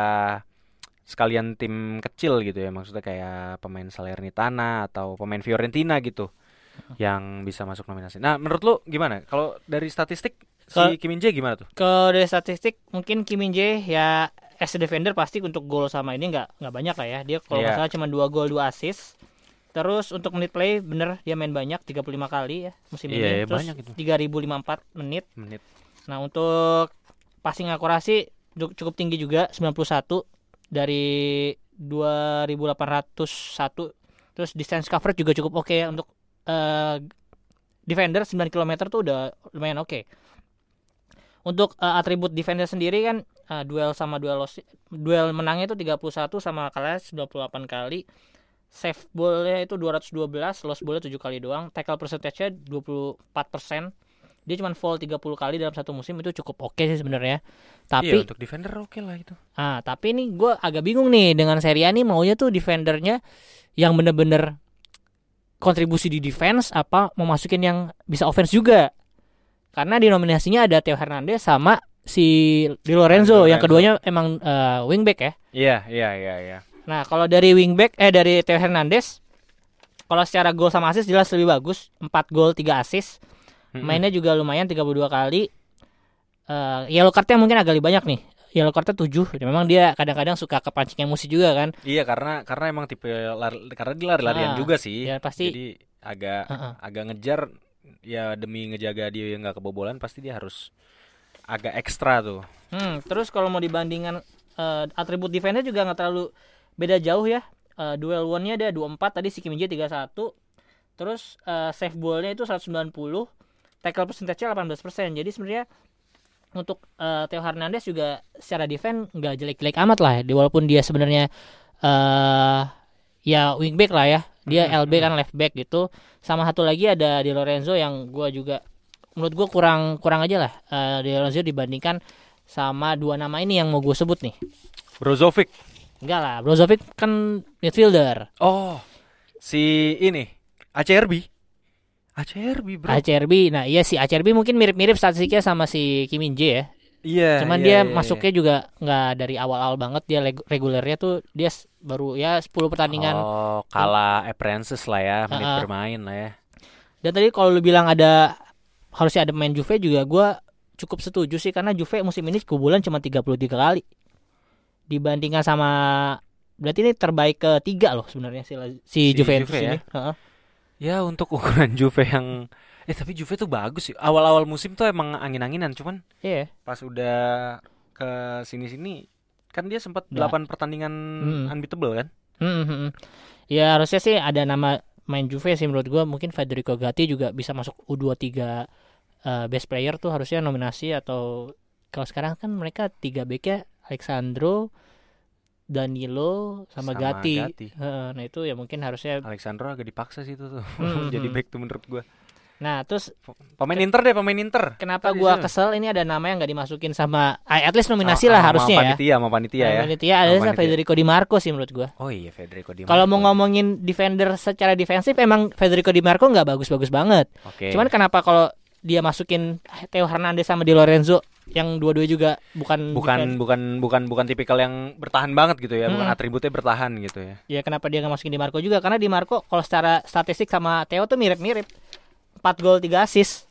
sekalian tim kecil gitu ya maksudnya kayak pemain Salernitana atau pemain Fiorentina gitu yang bisa masuk nominasi. Nah, menurut lu gimana? Kalau dari statistik Kalau- si Kim Min Jae gimana tuh? Kalau dari statistik mungkin Kim Min Jae ya as a defender pasti untuk gol sama ini nggak nggak banyak lah ya. Dia kalau Iya. salah cuma dua gol dua assist. Terus untuk menit play bener dia main banyak 35 kali ya musim Iya, ini. iya, Terus banyak itu. 3054 menit. Menit. Nah, untuk passing akurasi cu- cukup tinggi juga 91 dari 2801. Terus distance coverage juga cukup oke ya untuk eh, defender 9 km tuh udah lumayan oke. Untuk eh, atribut defender sendiri kan eh, duel sama duel loss, duel menangnya itu 31 sama kalah 98 kali. Save ball-nya itu 212, loss ball-nya 7 kali doang. Tackle percentage-nya 24%. Dia cuma foul 30 kali dalam satu musim itu cukup oke sih sebenarnya. Iya, Tapi untuk defender oke lah itu. ah tapi ini gue agak bingung nih dengan Serie A nih maunya tuh defendernya yang bener-bener kontribusi di defense apa mau masukin yang bisa offense juga. Karena di nominasinya ada Theo Hernandez sama si Di Lorenzo, yang keduanya emang eh, wingback ya. Iya, iya, iya, iya. Nah, kalau dari wingback eh dari Theo Hernandez kalau secara gol sama assist jelas lebih bagus, 4 gol 3 assist. Mainnya juga lumayan 32 kali. Eh yellow cardnya mungkin agak lebih banyak nih. Yellow cardnya 7. Memang dia kadang-kadang suka kepancing emosi juga kan. Iya, karena karena emang tipe lari, karena dia lari-larian Ah, juga sih. ya pasti- Jadi agak Heeh. agak ngejar ya demi ngejaga dia yang nggak kebobolan pasti dia harus agak ekstra tuh. Hmm, terus kalau mau dibandingkan eh, atribut defense juga nggak terlalu beda jauh ya. Eh, duel one-nya ada 24 tadi si Jae 31. Terus eh, save ball-nya itu 190. Tackle percentage-nya 18%. Jadi sebenarnya untuk eh, Theo Hernandez juga secara defense nggak jelek-jelek amat lah. Di walaupun dia sebenarnya eh ya wingback lah ya. Dia Mhm, LB kan left back gitu. Sama satu lagi ada Di Lorenzo yang gua juga menurut gua kurang kurang aja lah. Eh Di Lorenzo dibandingkan sama dua nama ini yang mau gue sebut nih. Brozovic. Enggak lah, Brozovic kan midfielder. Oh, si ini ACRB. ACRB, Bro. ACRB. Nah, iya sih ACRB mungkin mirip-mirip statistiknya sama si Kim Min Jae ya. Iya. Cuman iya, dia iya, masuknya juga nggak dari awal-awal banget. Dia regulernya tuh dia baru ya 10 pertandingan. Oh, kalah appearances lah ya, menit ah. bermain lah ya. Dan tadi kalau lu bilang ada harusnya ada main Juve juga gua cukup setuju sih karena Juve musim ini kebobolan cuma 33 kali. Dibandingkan sama berarti ini terbaik ketiga loh sebenarnya si, si, Si Juventus Juve ya? ini. Heeh. Ya untuk ukuran [LAUGHS] Juve yang eh tapi Juve tuh bagus sih. Awal-awal musim tuh emang angin-anginan, cuman Iya. pas udah ke sini-sini kan dia sempat Nggak. 8 pertandingan Hmm. unbeatable kan? Hmm, hmm. Ya harusnya sih ada nama main Juve sih menurut gua mungkin Federico Gatti juga bisa masuk U23 eh, best player tuh harusnya nominasi atau kalau sekarang kan mereka tiga backnya Alexandro, Danilo sama, Sama Gatti. Gatti. Heeh, nah itu ya mungkin harusnya. Alexandro agak dipaksa sih itu tuh. [LAUGHS] Hmm, Jadi back tuh menurut gua. Nah terus Pemain Inter deh, pemain Inter. kenapa Tadi gua kesel ini ada nama yang nggak dimasukin sama at least nominasi Sama- lah sama harusnya ya. Panitia, sama panitia ya. Nah, Panitia ada Sama sama panitia. Federico Di Marco sih menurut gua. Oh iya Federico Di Kalau mau Marco. ngomongin defender secara defensif emang Federico Di Marco nggak bagus-bagus banget. Oke. Cuman kenapa kalau dia masukin Theo Hernandez sama Di Lorenzo yang dua-dua juga bukan bukan defense, bukan bukan bukan tipikal yang bertahan banget gitu ya, bukan Hmm. atributnya bertahan gitu ya. ya kenapa dia nggak masukin Di Marco juga karena Di Marco kalau secara statistik sama Theo tuh mirip-mirip 4 gol 3 assist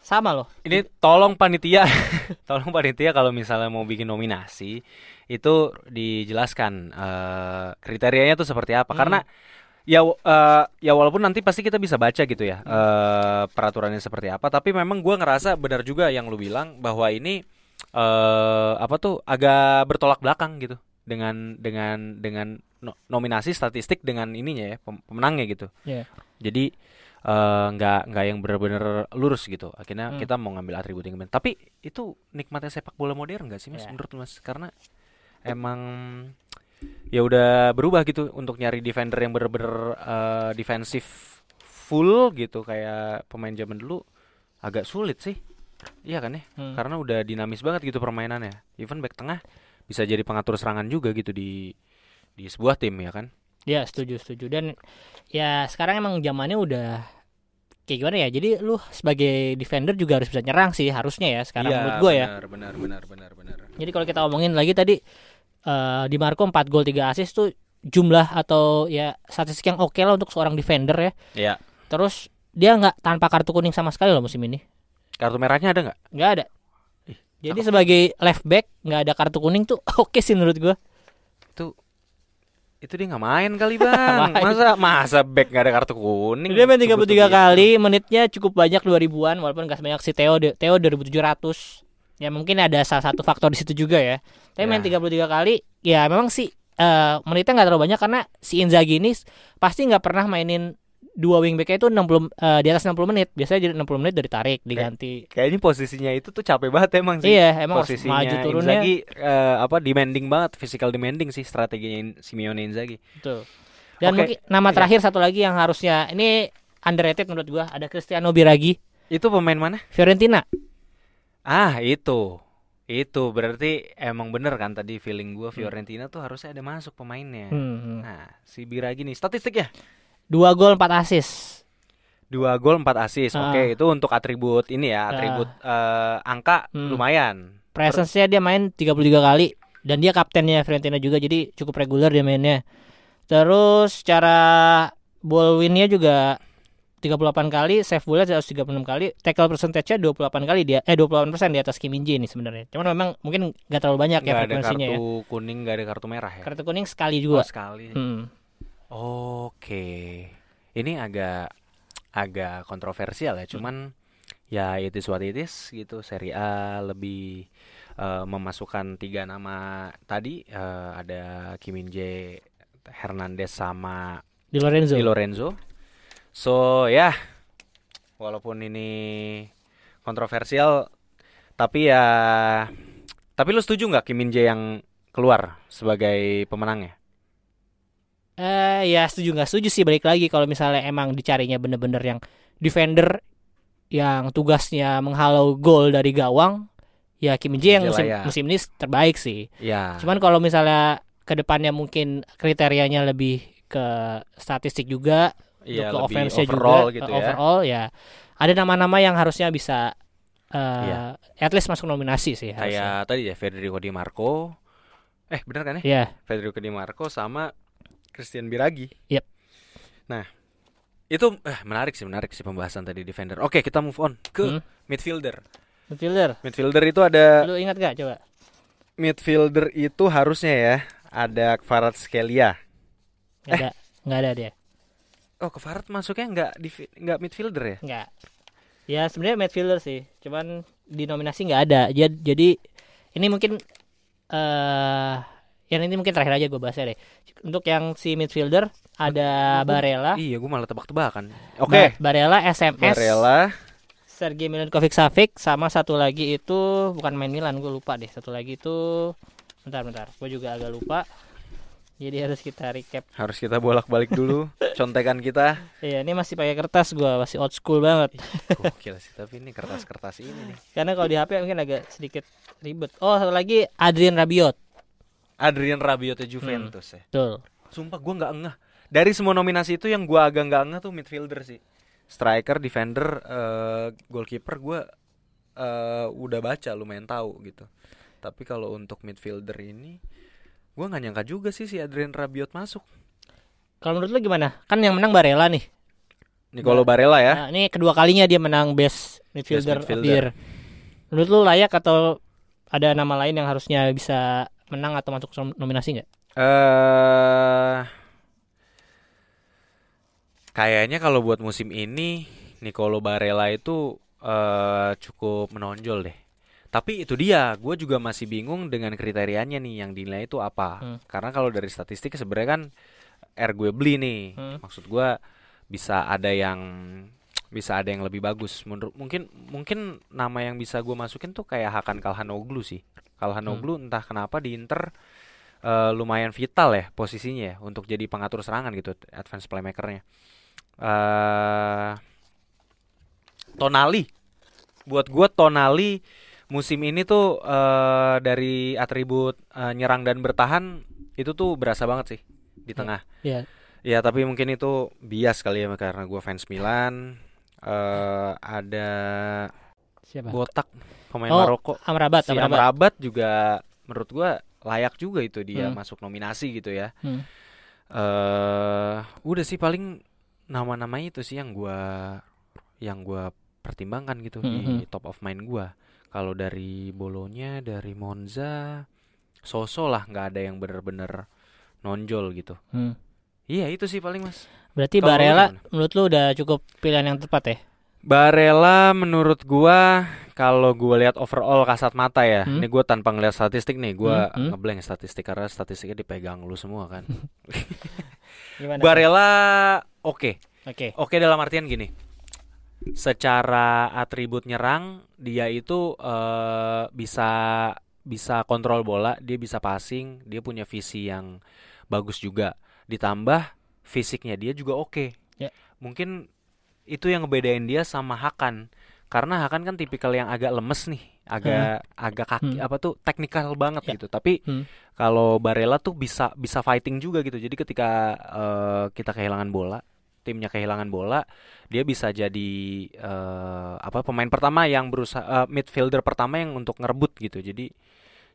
sama loh Ini tolong panitia, [LAUGHS] tolong panitia kalau misalnya mau bikin nominasi itu dijelaskan eh, kriterianya tuh seperti apa. Hmm. Karena ya eh, ya walaupun nanti pasti kita bisa baca gitu ya eh, peraturannya seperti apa. Tapi memang gua ngerasa benar juga yang lu bilang bahwa ini eh apa tuh agak bertolak belakang gitu dengan dengan dengan no- nominasi statistik dengan ininya ya pem- pemenangnya gitu. Iya. Jadi eh, nggak nggak yang benar-benar lurus gitu. Akhirnya Hmm. kita mau ngambil atribut yang benar. Tapi itu nikmatnya sepak bola modern nggak sih mas? Iya. Menurut mas? Karena emang ya udah berubah gitu untuk nyari defender yang benar-benar eh, defensif full gitu kayak pemain zaman dulu agak sulit sih. Iya kan ya? Hmm. Karena udah dinamis banget gitu permainannya. Even back tengah bisa jadi pengatur serangan juga gitu di di sebuah tim ya kan? Ya setuju setuju dan ya sekarang emang zamannya udah kayak gimana ya jadi lu sebagai defender juga harus bisa nyerang sih harusnya ya sekarang Iya, menurut gue ya Benar, benar, benar, benar, benar. jadi kalau kita ngomongin lagi tadi eh, Di Marco 4 gol 3 assist tuh jumlah atau ya statistik yang oke lah untuk seorang defender ya. Ya. Terus dia nggak tanpa kartu kuning sama sekali loh musim ini. Kartu merahnya ada nggak? nggak ada. Jadi sebagai left back nggak ada kartu kuning tuh [LAUGHS] oke sih menurut gua. Itu dia nggak main kali bang. [LAUGHS] Main. masa masa back nggak ada kartu kuning? Dia main 33 Tunggu-tunggu kali, menitnya cukup banyak 2000-an walaupun nggak sebanyak si Theo Theo 2700. Ya mungkin ada salah satu faktor di situ juga ya. Tapi main Ya. 33 kali, ya memang sih eh, menitnya nggak terlalu banyak karena si Inzaghi ini pasti nggak pernah mainin dua wingbacknya itu 60 eh, di atas 60 menit. Biasanya jadi 60 menit dari tarik diganti. Kayaknya posisinya itu tuh capek banget emang sih. Iya, emang posisinya maju turunnya. Inzaghi eh, apa demanding banget, physical demanding sih strateginya In- Simeone Inzaghi. Betul. Dan Oke. mungkin nama Iya. terakhir satu lagi yang harusnya ini underrated menurut gua ada Cristiano Biraghi Itu pemain mana? Fiorentina. Ah, itu. Itu berarti emang bener kan tadi feeling Hmm. gua Fiorentina tuh harusnya ada masuk pemainnya. Hmm. Nah, si Biragi nih statistiknya Dua gol 4 assist. dua gol 4 assist. Ah. Oke, itu untuk atribut ini ya, atribut eh, angka Hmm. lumayan. Presence-nya dia main 33 kali dan dia kaptennya Fiorentina juga jadi cukup reguler dia mainnya. Terus secara ball win-nya juga 38 kali, save ball-nya 136 kali, tackle percentage-nya 28 kali dia eh 28% di atas Kim Min Jae nih sebenarnya. Cuman memang mungkin gak terlalu banyak ya Nggak ada frekuensinya kartu ya. kuning, nggak ada kartu merah ya. Kartu kuning sekali Oh, juga. sekali. Hmm. Oke. Ini agak agak kontroversial ya, cuman ya it is what it is gitu. Serie A lebih eh, memasukkan tiga nama tadi eh, ada Kim Min Jae, Hernandez sama Di Lorenzo. Di Lorenzo. So ya, walaupun ini kontroversial, tapi ya, tapi lu setuju nggak Kim Min Jae yang keluar sebagai pemenangnya? Eh ya setuju nggak setuju sih balik lagi kalau misalnya emang dicarinya bener-bener yang defender yang tugasnya menghalau gol dari gawang ya Kim Min Jae yang musim, Jelaya. musim ini terbaik sih. Ya. Cuman kalau misalnya ke depannya mungkin kriterianya lebih ke statistik juga Iya, untuk lebih offense-nya overall juga gitu eh, ya. overall ya ada nama-nama yang harusnya bisa eh Iya. at least masuk nominasi sih harusnya. Kayak tadi ya Federico Di Marco. Eh, bener kan ya? Iya. Federico Di Marco sama Christian Biragi. Yep. Nah, itu eh, menarik sih, menarik sih pembahasan tadi defender. Oke, kita move on ke Hmm. midfielder. Midfielder. Midfielder itu ada Lu ingat gak coba? midfielder itu harusnya ya ada Kvaratskhelia. Ada, nggak ada dia. Oh, Kvarat masuknya nggak di nggak midfielder ya? Enggak. Ya sebenarnya midfielder sih, cuman di nominasi nggak ada. Jadi, jadi ini mungkin eh yang ini mungkin terakhir aja gue bahasnya deh. Untuk yang si midfielder ada Barella, Iya, gue malah tebak-tebakan. Oke. Ba- Barella SMS, Barella, Sergei Milinkovic Savic sama satu lagi itu bukan main Milan, gue lupa deh. Satu lagi itu bentar bentar, gue juga agak lupa. Jadi harus kita recap. harus kita bolak-balik dulu [LAUGHS] contekan kita. Iya, ini masih pakai kertas gue, masih old school banget. Gokil sih, tapi ini kertas-kertas ini nih. Karena kalau di HP mungkin agak sedikit ribet. Oh, satu lagi Adrian Rabiot. Adrian Rabiot Juventus ya. Betul. Sumpah gue nggak ngeh. Dari semua nominasi itu yang gue agak nggak ngeh tuh midfielder sih. Striker, defender, eh, goalkeeper gue eh, udah baca lumayan tahu gitu. Tapi kalau untuk midfielder ini, gue nggak nyangka juga sih si Adrian Rabiot masuk. Kalau menurut lu gimana? Kan yang menang Barella nih. Nicolo Barella ya. Nah, ini kedua kalinya dia menang best midfielder, Best midfielder. Menurut lu layak atau ada nama lain yang harusnya bisa menang atau masuk nom- nominasi nggak? Eh kayaknya kalau buat musim ini Nicolo Barella itu eh cukup menonjol deh. Tapi itu dia, gue juga masih bingung dengan kriterianya nih yang dinilai itu apa. Hmm. Karena kalau dari statistik sebenarnya kan R gue beli nih. Hmm. Maksud gue bisa ada yang bisa ada yang lebih bagus. Menurut mungkin mungkin nama yang bisa gue masukin tuh kayak Hakan Kalhanoglu sih. Kalhanoglu entah kenapa di Inter eh, lumayan vital ya posisinya ya untuk jadi pengatur serangan gitu, advance playmakernya. eh Tonali, buat gue Tonali musim ini tuh eh, dari atribut eh, nyerang dan bertahan itu tuh berasa banget sih di Ya. tengah. Iya. Ya tapi mungkin itu bias kali ya karena gue fans Milan. eh ada Siapa? Botak pemain Oh, Maroko. Amrabat, Si Amrabat. Amrabat juga menurut gua layak juga itu dia Hmm. masuk nominasi gitu ya. Hmm. eh udah sih paling nama-nama itu sih yang gua yang gua pertimbangkan gitu Hmm, di hmm. top of mind gua. Kalau dari Bolonya, dari Monza, Soso lah nggak ada yang bener-bener nonjol gitu. Hmm. Iya itu sih paling mas. Berarti lu Barella gimana? menurut lu udah cukup pilihan yang tepat ya? Barella menurut gua kalau gua lihat overall kasat mata ya. Hmm. Ini gua tanpa ngeliat statistik nih, gua Hmm, hmm. ngeblank statistik karena statistiknya dipegang lu semua kan. [LAUGHS] Gimana? Barella oke. Oke. Oke dalam artian gini. Secara atribut nyerang dia itu eh, bisa bisa kontrol bola, dia bisa passing, dia punya visi yang bagus juga. Ditambah fisiknya dia juga oke. Ya. Mungkin itu yang ngebedain dia sama Hakan. Karena Hakan kan tipikal yang agak lemes nih, agak agak kaki Hmm. apa tuh teknikal banget Ya. gitu. Tapi Hmm. kalau Barella tuh bisa bisa fighting juga gitu. Jadi ketika eh, kita kehilangan bola, timnya kehilangan bola, dia bisa jadi eh, apa pemain pertama yang berusaha eh, midfielder pertama yang untuk ngerebut gitu. Jadi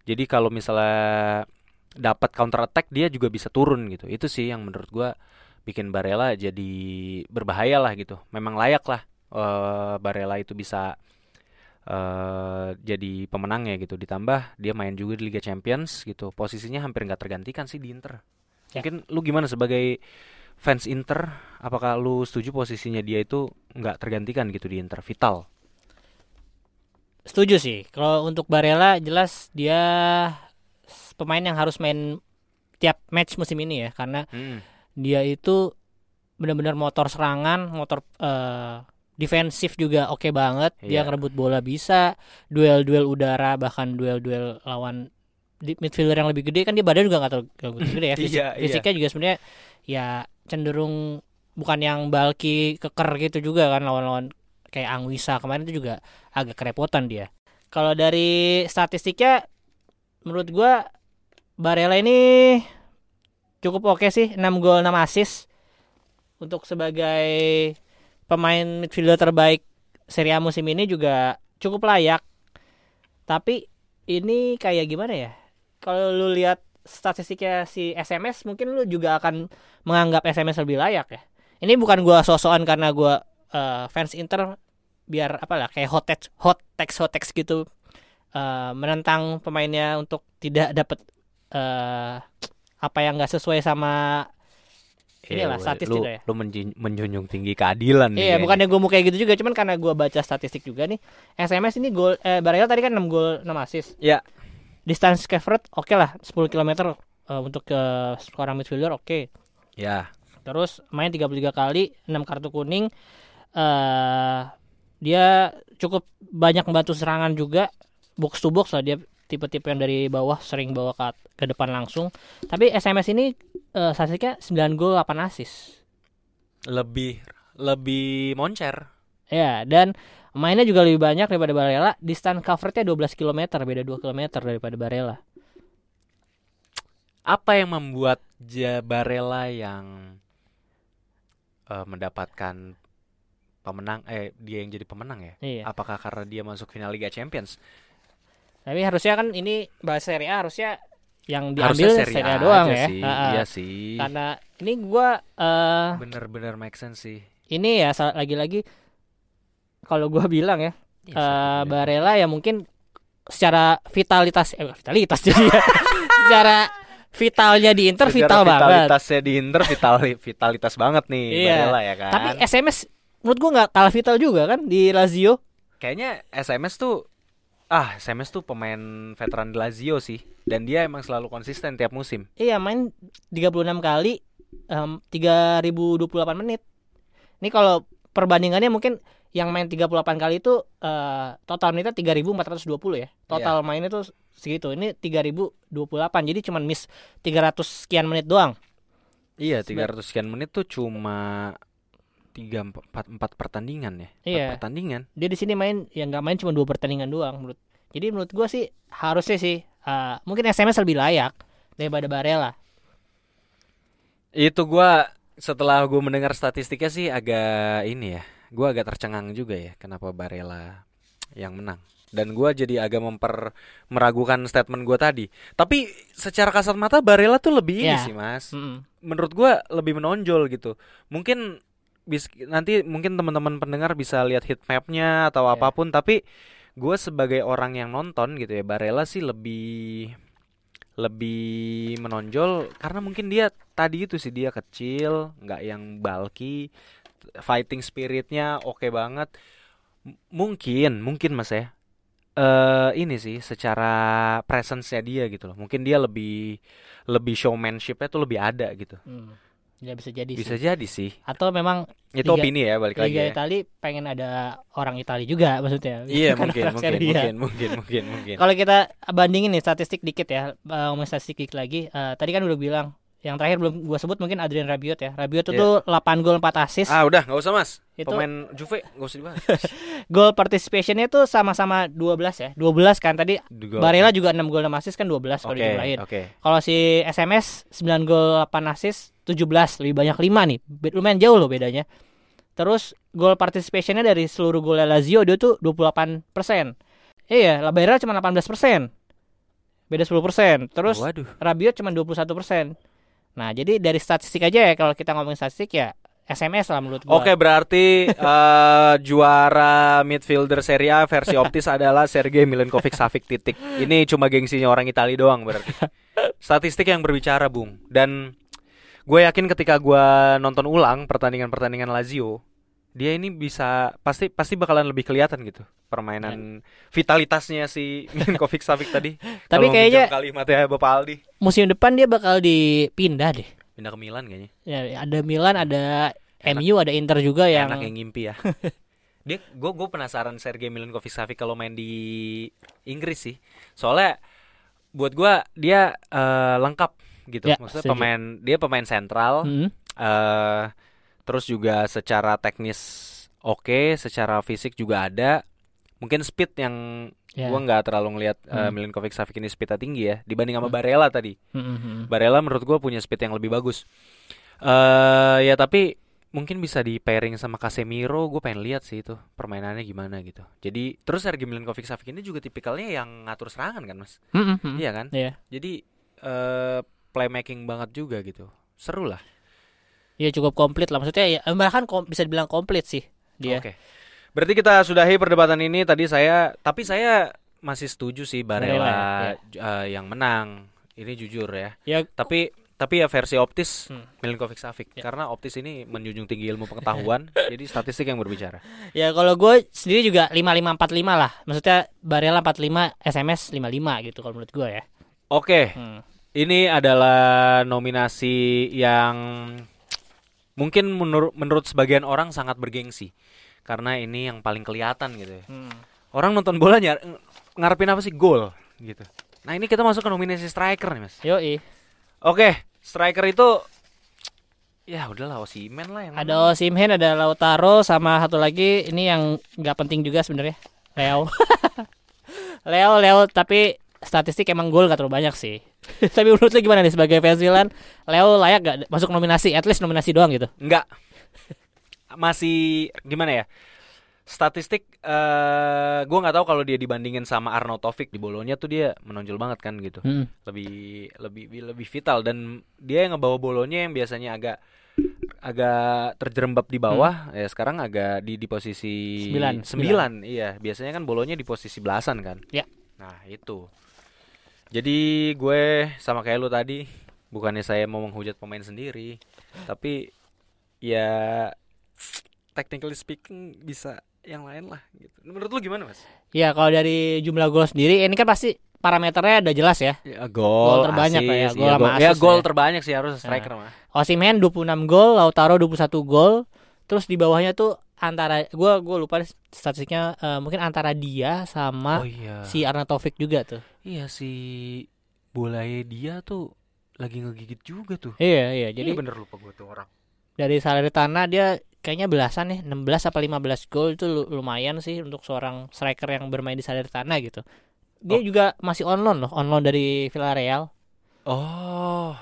jadi kalau misalnya dapat counter attack dia juga bisa turun gitu. Itu sih yang menurut gua bikin Barella jadi berbahaya lah gitu. Memang layak lah eh, Barella itu bisa eh jadi pemenangnya gitu. Ditambah dia main juga di Liga Champions gitu. Posisinya hampir nggak tergantikan sih di Inter. Ya. Mungkin lu gimana sebagai fans Inter? Apakah lu setuju posisinya dia itu nggak tergantikan gitu di Inter? Vital. Setuju sih. Kalau untuk Barella jelas dia pemain yang harus main tiap match musim ini ya karena Hmm. dia itu benar-benar motor serangan, motor eh, defensif juga oke banget. Dia Iya. ngerebut bola bisa, duel-duel udara bahkan duel-duel lawan di midfielder yang lebih gede kan dia badan juga nggak terlalu gede ya. [LAUGHS] Fisik- Iya, iya. Fisiknya juga sebenarnya ya cenderung bukan yang bulky keker gitu juga kan lawan-lawan kayak Angwisa kemarin itu juga agak kerepotan dia. Kalau dari statistiknya menurut gua Barella ini cukup oke sih 6 gol 6 assist untuk sebagai pemain midfielder terbaik Serie A musim ini juga cukup layak. Tapi ini kayak gimana ya? Kalau lu lihat statistiknya si SMS mungkin lu juga akan menganggap SMS lebih layak ya. Ini bukan gua sosokan karena gua eh, fans Inter biar apalah kayak hot text hot text hot text gitu eh, menentang pemainnya untuk tidak dapat eh apa yang nggak sesuai sama Inilah, Iya, statis lu, juga ya. lu menjun- menjunjung tinggi keadilan Iya, kayaknya. bukannya gue mau kayak gitu juga, cuman karena gue baca statistik juga nih. SMS ini gol eh Barella tadi kan 6 gol 6 assist. Ya. Distance covered oke lah 10 km eh, untuk ke seorang midfielder oke. Ya. Terus main 33 kali, 6 kartu kuning. eh dia cukup banyak membantu serangan juga box to box lah dia tipe-tipe yang dari bawah sering bawa ke, ke depan langsung. Tapi SMS ini eh statistiknya 9 gol 8 assist. Lebih lebih moncer. Ya, dan mainnya juga lebih banyak daripada Barella. Distance coverage-nya 12 km, beda 2 km daripada Barella. Apa yang membuat Jabarella yang eh, mendapatkan pemenang eh dia yang jadi pemenang ya? Iya. Apakah karena dia masuk final Liga Champions? Tapi harusnya kan ini bahas Serie A harusnya yang Harusnya diambil Serie Serie A A doang ya. sih. Ha. Iya sih. Karena ini gua eh Bener-bener make sense sih. ini ya lagi-lagi kalau gua bilang ya, eh sih, Barella ya mungkin secara vitalitas eh vitalitas jadi ya. [LAUGHS] secara vitalnya di Inter Secara vital banget. Vitalitasnya di Inter vital vitalitas banget nih Iya. Barella ya kan. Tapi SMS menurut gua nggak kalah vital juga kan di Lazio. Kayaknya SMS tuh ah SMS tuh pemain veteran di Lazio sih dan dia emang selalu konsisten tiap musim. Iya main 36 kali em, 3028 menit. Ini kalau perbandingannya mungkin yang main 38 kali itu eh, total menitnya 3420 ya. Total mainnya tuh segitu. Ini 3028 jadi cuman miss 300 sekian menit doang. Iya, Seba- 300 sekian menit tuh cuma tiga empat empat pertandingan ya. Empat Iya. pertandingan. Dia di sini main yang nggak main cuma dua pertandingan doang menurut. Jadi menurut gua sih harusnya sih eh, mungkin SMS lebih layak daripada Barella. Itu gua setelah gua mendengar statistiknya sih agak ini ya. Gua agak tercengang juga ya kenapa Barella yang menang. dan gua jadi agak memper meragukan statement gua tadi. Tapi secara kasat mata Barella tuh lebih ini Ya. sih mas. Mm-mm. Menurut gua lebih menonjol gitu. Mungkin bis nanti mungkin teman-teman pendengar bisa lihat heat mapnya atau Ya. apa pun. Tapi gua sebagai orang yang nonton gitu ya Barella sih lebih lebih menonjol karena mungkin dia tadi itu sih dia kecil, nggak yang bulky, fighting spiritnya oke banget. M- Mungkin, mungkin mas ya. eh ini sih secara presence-nya dia gitu loh. Mungkin dia lebih lebih showmanship-nya tuh lebih ada gitu. Hmm. Ya bisa jadi Bisa sih. jadi sih. Atau memang Itu Liga- opini ya balik lagi Liga ya. Itali pengen ada orang Itali juga maksudnya. [LAUGHS] Iya [LAUGHS] mungkin mungkin, Serbia. mungkin mungkin mungkin mungkin. Kalau kita bandingin nih statistik dikit ya, ngomongin statistik dikit lagi. Eh, tadi kan udah bilang yang terakhir belum gua sebut mungkin Adrian Rabiot ya. Rabiot itu Iya. 8 gol 4 assist. Ah udah nggak usah mas. Itu- Pemain Juve nggak usah dibahas. [LAUGHS] Gol participationnya tuh sama-sama 12 ya. 12 kan tadi Dua- Barella juga 6 gol 6 assist kan 12 kalau Oke dijumlahin. oke. Kalau si SMS 9 gol 8 assist 17 lebih banyak 5 nih. Lumayan jauh loh bedanya. Terus gol participationnya dari seluruh gol Lazio dia tuh 28%. Iya, Barella cuma 18%. Beda 10%. Terus Waduh. Rabiot cuma 21%. Nah, jadi dari statistik aja ya kalau kita ngomongin statistik ya SMS lah menurut gua. Oke berarti [LAUGHS] eh, juara midfielder Serie A versi [LAUGHS] optis adalah Sergei Milinkovic Savic titik. Ini cuma gengsinya orang Italia doang berarti. Statistik yang berbicara, Bung. Dan gue yakin ketika gue nonton ulang pertandingan-pertandingan Lazio, dia ini bisa pasti pasti bakalan lebih kelihatan gitu permainan vitalitasnya si [LAUGHS] Milinkovic Savic tadi. Tapi Kalau kayaknya kalimatnya Bapak Aldi musim depan dia bakal dipindah deh. pindah ke Milan kayaknya. Ya, ada Milan, ada Enak. MU, ada Inter juga yang Enak yang ngimpi ya. [LAUGHS] Dia gue gue penasaran Sergei Milinkovic Savic kalau main di Inggris sih. Soalnya buat gua dia eh, lengkap gitu. Ya, Maksudnya setuju. pemain dia pemain sentral Hmm. eh terus juga secara teknis oke, secara fisik juga ada. Mungkin speed yang Ya. gua nggak terlalu ngelihat eh, Hmm. Milinkovic Savic ini speednya tinggi ya dibanding sama Barella tadi. Hmm, hmm, hmm. Barella menurut gue punya speed yang lebih bagus. eh ya tapi mungkin bisa di pairing sama Casemiro. Gue pengen lihat sih itu permainannya gimana gitu. Jadi terus Sergei Milinkovic Savic ini juga tipikalnya yang ngatur serangan kan mas? Hmm, hmm, hmm. Iya kan? Iya. Jadi eh playmaking banget juga gitu. Seru lah. Iya cukup komplit lah maksudnya ya bahkan kom- bisa dibilang komplit sih dia. Oke. Berarti kita sudahi perdebatan ini. Tadi saya, tapi saya masih setuju sih Barella, ya, eh, yang menang. Ini jujur ya. Ya Tapi tapi ya versi optis Hmm. Milinkovic Savic Ya. karena optis ini menjunjung tinggi ilmu pengetahuan [LAUGHS] jadi statistik yang berbicara. ya kalau gue sendiri juga 5545 lah. Maksudnya Barella 45, SMS 55 gitu kalau menurut gue ya. Oke, Hmm. ini adalah nominasi yang mungkin menurut menurut sebagian orang sangat bergengsi karena ini yang paling kelihatan gitu ya. Hmm. Orang nonton bola nyar ngarepin apa sih gol gitu. Nah, ini kita masuk ke nominasi striker nih, Mas. Yoi. Oke, striker itu ya udahlah Osimhen lah yang Ada Osimhen, ada Lautaro sama satu lagi ini yang nggak penting juga sebenarnya. Leo. [LAUGHS] Leo, Leo tapi statistik emang gol gak terlalu banyak sih. [LAUGHS] tapi menurut lu gimana nih sebagai fans Milan? Leo layak gak masuk nominasi? At least nominasi doang gitu. Enggak. Masih gimana ya? Statistik eh gua nggak tahu kalau dia dibandingin sama Arnautovic di Bolonya tuh dia menonjol banget kan gitu. Hmm. Lebih lebih lebih vital dan dia yang ngebawa Bolonya yang biasanya agak agak terjerembab di bawah ya sekarang agak di di posisi Sembilan. sembilan iya biasanya kan bolonya di posisi belasan kan Ya. nah itu jadi gue sama kayak lu tadi bukannya saya mau menghujat pemain sendiri tapi ya technically speaking bisa yang lain lah gitu menurut lu gimana mas Ya kalau dari jumlah gol sendiri ini kan pasti parameternya udah jelas ya. ya, gol, Gol terbanyak lah ya, gol sama gol- ya gol ya. terbanyak sih harus striker mah Osimhen 26 gol, Lautaro 21 gol. Terus di bawahnya tuh antara gua gua lupa statistiknya eh, mungkin antara dia sama oh iya si Arnautovic juga tuh. Iya si Bolaye dia tuh lagi ngegigit juga tuh. Iya, iya. Jadi Jadi bener lupa gue tuh orang. dari Salernitana dia kayaknya belasan nih 16 apa 15 gol itu lu- lumayan sih untuk seorang striker yang bermain di Salernitana gitu dia Oh. juga masih on loan loh on loan dari Villarreal Oh,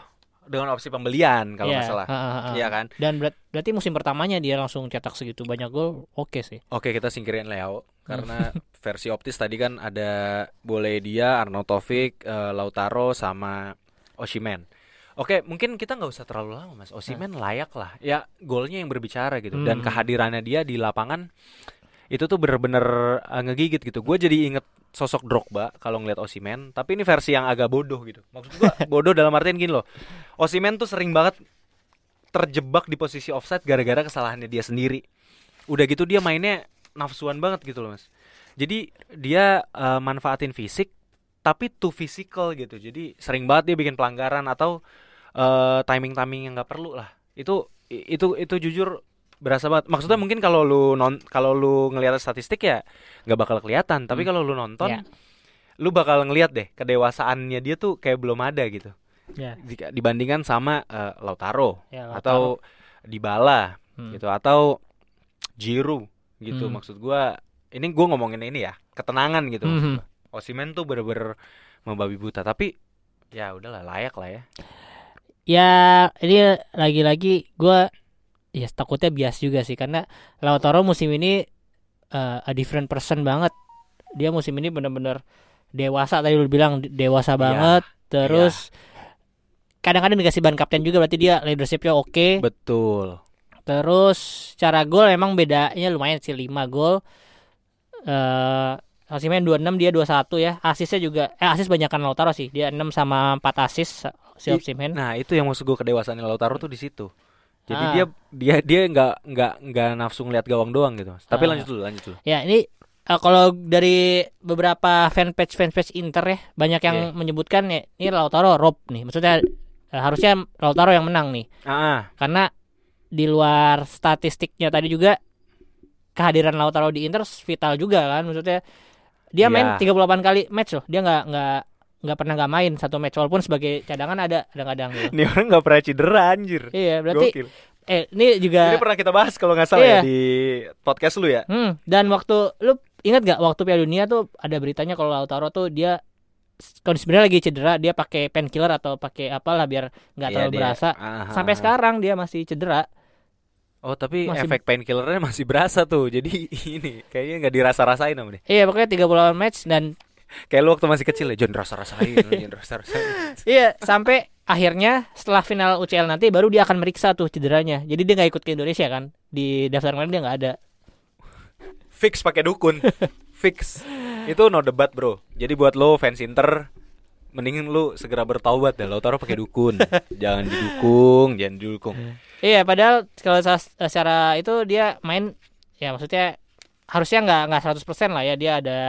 dengan opsi pembelian kalau Iya, nggak salah. Iya kan? Dan berat- berarti musim pertamanya dia langsung cetak segitu banyak gol, oke sih. Oke, kita singkirin Leo karena [LAUGHS] versi optis tadi kan ada boleh dia Arnautovic, eh, Lautaro sama Osimen. Oke, mungkin kita nggak usah terlalu lama, Mas. Osimen layak lah. Ya, golnya yang berbicara gitu dan Hmm. kehadirannya dia di lapangan itu tuh bener-bener eh, ngegigit gitu. Gue jadi inget sosok Drogba kalau ngeliat Osimen, tapi ini versi yang agak bodoh gitu. Maksud gue [LAUGHS] bodoh dalam artian gini loh. Osimen tuh sering banget terjebak di posisi offside gara-gara kesalahannya dia sendiri. Udah gitu dia mainnya nafsuan banget gitu loh, Mas. Jadi dia eh, manfaatin fisik tapi too physical gitu. Jadi sering banget dia bikin pelanggaran atau eh, timing-timing yang nggak perlu lah. Itu itu itu jujur berasa banget. Maksudnya mungkin kalau lu non kalau lu ngelihat statistik ya nggak bakal kelihatan. Tapi Hmm. kalau lu nonton, Ya. lu bakal ngelihat deh kedewasaannya dia tuh kayak belum ada gitu. Jika dibandingkan sama eh, Lautaro Ya, atau Dybala Hmm. gitu atau Giroud gitu. Hmm. Maksud gua ini gua ngomongin ini ya, ketenangan gitu. gua. Osimen tuh bener-bener membabi buta, tapi ya udahlah layak lah ya. Ya, ini lagi-lagi gua ya takutnya bias juga sih karena Lautaro musim ini eh, a different person banget. Dia musim ini bener-bener dewasa tadi lu bilang de- dewasa Iya, banget. Terus kadang-kadang dikasih ban kapten juga berarti dia leadershipnya oke. Betul. Terus cara gol emang bedanya lumayan sih 5 gol. Eh Osimhen 26 dia 21 ya. Asisnya juga eh asis banyakan Lautaro sih. Dia 6 sama 4 asis si Osimhen. Nah, itu yang maksud gua kedewasaan Lautaro tuh di situ. Jadi Ah. dia dia dia nggak nggak nggak nafsu ngeliat gawang doang gitu. Mas. Tapi Ah. lanjut dulu, lanjut dulu. Ya ini eh, kalau dari beberapa fanpage fanpage Inter ya banyak yang Iya. menyebutkan ya ini Lautaro rob nih. Maksudnya eh, harusnya Lautaro yang menang nih. Ah, Karena di luar statistiknya tadi juga kehadiran Lautaro di Inter vital juga kan. Maksudnya dia main Iya. 38 kali match loh. Dia nggak nggak nggak pernah nggak main satu match walaupun sebagai cadangan ada kadang-kadang gitu. ini orang nggak pernah cedera anjir. Iya, berarti Gokil. eh ini juga Ini pernah kita bahas kalau nggak salah Iya. ya di podcast lu ya. Hmm, dan waktu lu ingat gak waktu Piala Dunia tuh ada beritanya kalau Lautaro tuh dia kalau sebenarnya lagi cedera dia pakai painkiller atau pakai apalah biar nggak Iya, terlalu dia- berasa. Ah, Sampai sekarang dia masih cedera. Oh tapi Masih- efek painkillernya masih berasa tuh Jadi [LAUGHS] ini kayaknya nggak dirasa-rasain sama dia Iya, pokoknya 38 match dan Kayak lu waktu masih kecil ya John rasa-rasain John [LAUGHS] rasa-rasain. Iya sampai akhirnya setelah final UCL nanti baru dia akan meriksa tuh cederanya. Jadi dia nggak ikut ke Indonesia kan. Di daftar kemarin dia nggak ada. Fix pakai dukun. Fix. Itu no debat bro. Jadi buat lo fans Inter Mendingin lu segera bertaubat deh. Lo taruh pakai dukun. Jangan didukung Jangan didukung. Iya, padahal kalau secara itu dia main ya maksudnya harusnya nggak nggak 100% lah ya. Dia ada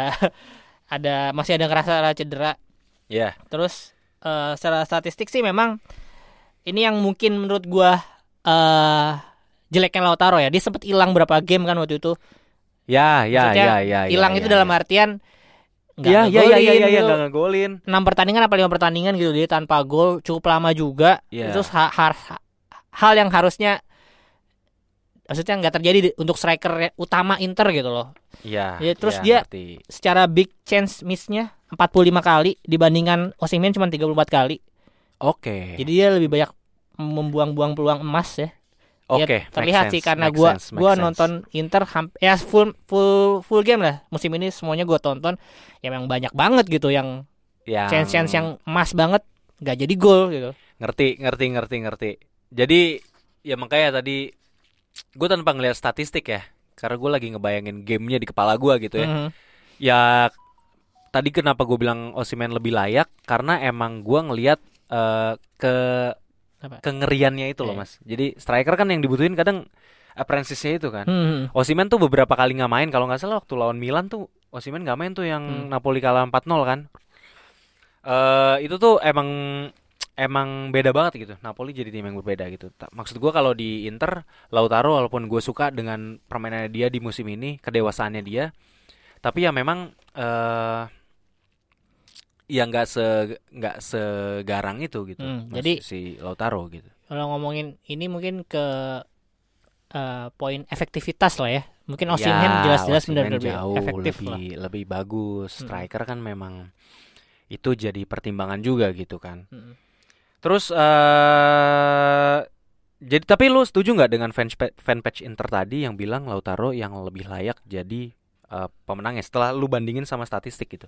ada masih ada ngerasa cedera Ya Terus eh, secara statistik sih memang ini yang mungkin menurut gua eh jeleknya Lautaro ya. Dia sempat hilang berapa game kan waktu itu. Ya ya Maksudnya ya ya Hilang ya, itu ya, dalam ya. artian nggak Ya ya ya ya ngegolin ya ya gitu. ngegolin 6 pertandingan apa 5 pertandingan gitu dia tanpa gol cukup lama juga. Iya. Itu ha- har- hal yang harusnya maksudnya nggak terjadi di- untuk striker utama Inter gitu loh. Ya Ya, terus ya, dia- ngerti. Secara big chance miss-nya 45 kali dibandingkan Osimhen cuma 34 kali. Oke Jadi dia lebih banyak membuang-buang peluang emas ya. Ya, Oke terlihat make sih sense, karena make gua sense, make gua sense. nonton Inter ya full full full game lah musim ini semuanya gua tonton ya memang banyak banget gitu yang yang chance chance yang emas banget nggak jadi gol gitu. ngerti ngerti ngerti ngerti jadi ya makanya tadi gue tanpa ngeliat statistik ya karena gue lagi ngebayangin gamenya di kepala gue gitu ya Mhm. ya tadi kenapa gue bilang Osimen lebih layak karena emang gue ngeliat eh, ke Apa? kengeriannya itu loh Iya. mas jadi striker kan yang dibutuhin kadang apprentice-nya itu kan Mhm. Osimen tuh beberapa kali nggak main kalau nggak salah waktu lawan Milan tuh Osimen nggak main tuh yang Hmm. Napoli kalah 4-0 kan eh itu tuh emang emang beda banget gitu Napoli jadi tim yang berbeda gitu maksud gua kalau di Inter Lautaro walaupun gue suka dengan permainannya dia di musim ini kedewasaannya dia tapi ya memang eh ya nggak se nggak segarang itu gitu Hmm, Mas, jadi- si Lautaro gitu Kalau ngomongin ini mungkin ke eh, poin efektivitas lah ya. Mungkin Osimhen Ya, jelas-jelas Osimhen benar lebih jauh efektif lebih lah. lebih bagus. Mm. Striker kan memang itu jadi pertimbangan juga gitu kan. Mm. Terus eh jadi tapi lu setuju nggak dengan fan fanpage Inter tadi yang bilang Lautaro yang lebih layak jadi eh, pemenangnya setelah lu bandingin sama statistik gitu.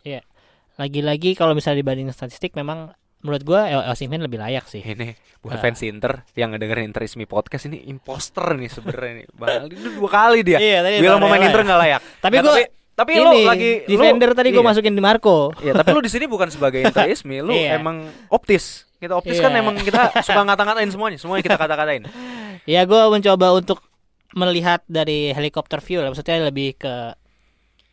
Lagi-lagi kalau misalnya dibanding statistik memang menurut gua El Osimhen lebih layak sih. Ini buat Ah. fans Inter yang ngedengerin Interismi podcast ini imposter nih sebenarnya nih. Bang, dua kali dia. Iya, tadi Bilang pemain Inter nggak layak. Tapi Nah, gua tapi, tapi ini lu lagi lu- defender tadi gua iya. masukin di Marco. Iya, tapi lu di sini bukan sebagai [LAUGHS] Interismi, lu Iya. emang optis. Kita optis kan Iya. emang kita [LAUGHS] suka ngata-ngatain semuanya, semuanya kita kata-katain. Ya gua mencoba untuk melihat dari helikopter view lah. Maksudnya lebih ke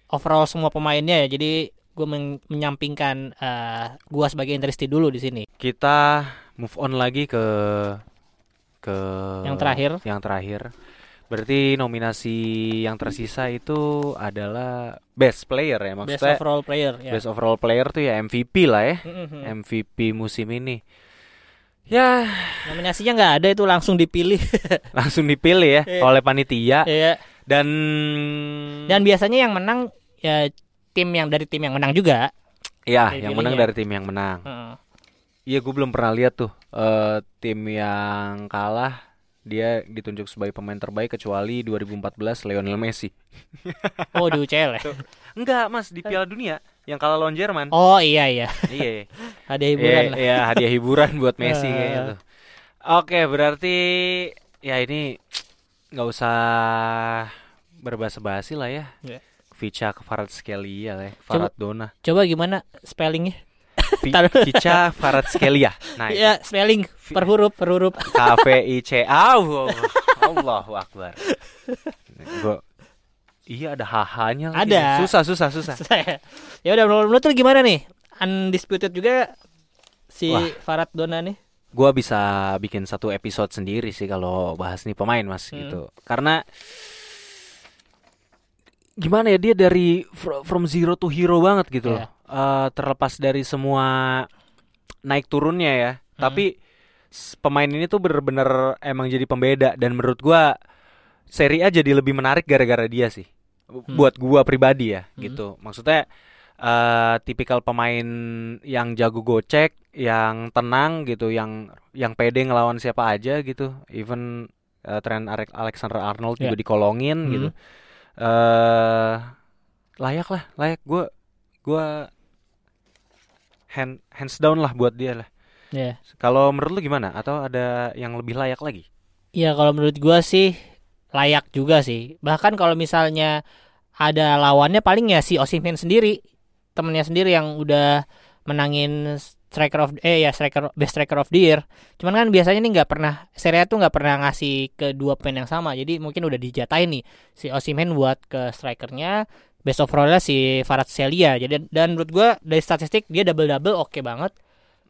overall semua pemainnya ya. Jadi gue menyampingkan eh, gua sebagai Interisti dulu di sini. Kita move on lagi ke ke Yang terakhir. Yang terakhir. Berarti nominasi yang tersisa itu adalah best player ya Best maksudnya. overall player ya. Best overall player tuh ya MVP lah ya. Mhm. MVP musim ini. Ya, Nominasinya nggak ada itu langsung dipilih. [LAUGHS] langsung dipilih ya Iya. oleh panitia Iya. dan Dan biasanya yang menang ya tim yang dari tim yang menang juga. ya yang menang ya. dari tim yang menang. Heeh. Iya, gue belum pernah lihat tuh eh, tim yang kalah dia ditunjuk sebagai pemain terbaik kecuali 2014 Lionel Messi. [LAUGHS] Oh di UCL ya. Enggak, Mas, di Piala Dunia yang kalah lawan Jerman. Oh iya iya. Iya. [LAUGHS] Ada hiburan Iya, lah. iya, hadiah hiburan buat [LAUGHS] Messi Eh. kayaknya tuh. Oke, berarti ya ini nggak usah berbahasa-basi lah ya. Vica ke Kvaratskhelia ya. Kvaratdona. Coba gimana spellingnya? Vica Kvaratskhelia. Nah. Ya spelling per huruf per huruf. K V I C A. Allahu Akbar. Gua Iya ada HH-nya lagi. Ada. Susah, susah, susah. [LAUGHS] ya udah menurut menurut lu gimana nih? Undisputed juga si Wah. Farad Dona nih. Gua bisa bikin satu episode sendiri sih kalau bahas nih pemain mas Hmm. gitu karena gimana ya dia dari fr- from zero to hero banget gitu loh Eh, terlepas dari semua naik turunnya ya Hmm. tapi pemain ini tuh bener-bener emang jadi pembeda dan menurut gua seri A jadi lebih menarik gara-gara dia sih Hmm. buat gua pribadi ya Hmm. gitu maksudnya eh tipikal pemain yang jago gocek, yang tenang gitu, yang yang pede ngelawan siapa aja gitu. Even Trent Alex- Alexander Arnold juga Ya. dikolongin Hmm. gitu. Eh layak lah, layak gua gua hand hands down lah buat dia lah. Ya. Kalau menurut lu gimana? Atau ada yang lebih layak lagi? Ya kalau menurut gua sih layak juga sih. Bahkan kalau misalnya ada lawannya paling ya si Osimhen sendiri, temennya sendiri yang udah menangin striker of eh ya striker best striker of the year. Cuman kan biasanya nih nggak pernah Serie A tuh nggak pernah ngasih ke dua pemain yang sama. Jadi mungkin udah dijatain nih si Osimhen buat ke strikernya best overallnya si Farad Celia. Jadi dan menurut gua dari statistik dia double double oke banget.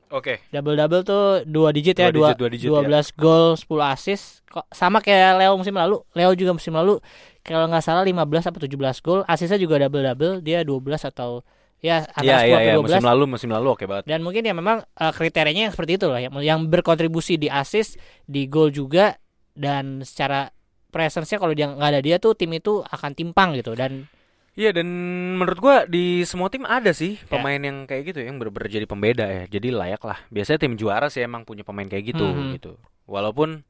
Oke. Double double tuh dua digit ya, Dua dua, digit, dua 12 gol, 10 assist. Kok sama kayak Leo musim lalu. Leo juga musim lalu kalau nggak salah 15 atau 17 gol, asisnya juga double double, dia 12 atau ya Iya antara 10 iya atau iya 12. musim lalu musim lalu oke banget. Dan mungkin ya memang eh, kriterianya yang seperti itu lah yang, yang berkontribusi di assist, di gol juga dan secara presence-nya kalau dia nggak ada dia tuh tim itu akan timpang gitu dan Iya dan menurut gua di semua tim ada sih Ya. pemain yang kayak gitu yang bener-bener jadi pembeda ya. Jadi layak lah. Biasanya tim juara sih emang punya pemain kayak gitu Mhm. gitu. Walaupun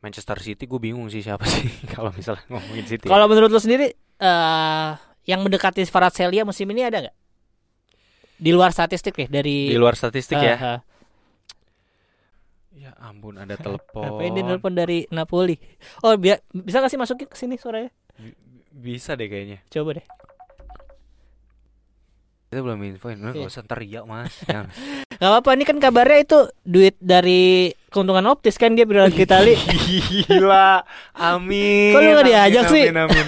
Manchester City gue bingung sih siapa sih [LAUGHS] kalau misalnya ngomongin City. ya. kalau menurut lo sendiri eh yang mendekati Celia musim ini ada nggak? Di luar statistik nih dari Di luar statistik ya. Eh, eh. Ya ampun ada telepon. Apa ini telepon dari Napoli? Oh, bi- bisa gak sih masukin ke sini suaranya? Bisa deh kayaknya. Coba deh. Kita belum infoin. Lu Iya. gak usah teriak mas. [LAUGHS] Jangan. Gak apa-apa, ini kan kabarnya itu duit dari keuntungan optis kan dia bilang ke Itali. [LAUGHS] Gila. Amin. Kok lu nggak Amin, diajak sih? Amin, amin.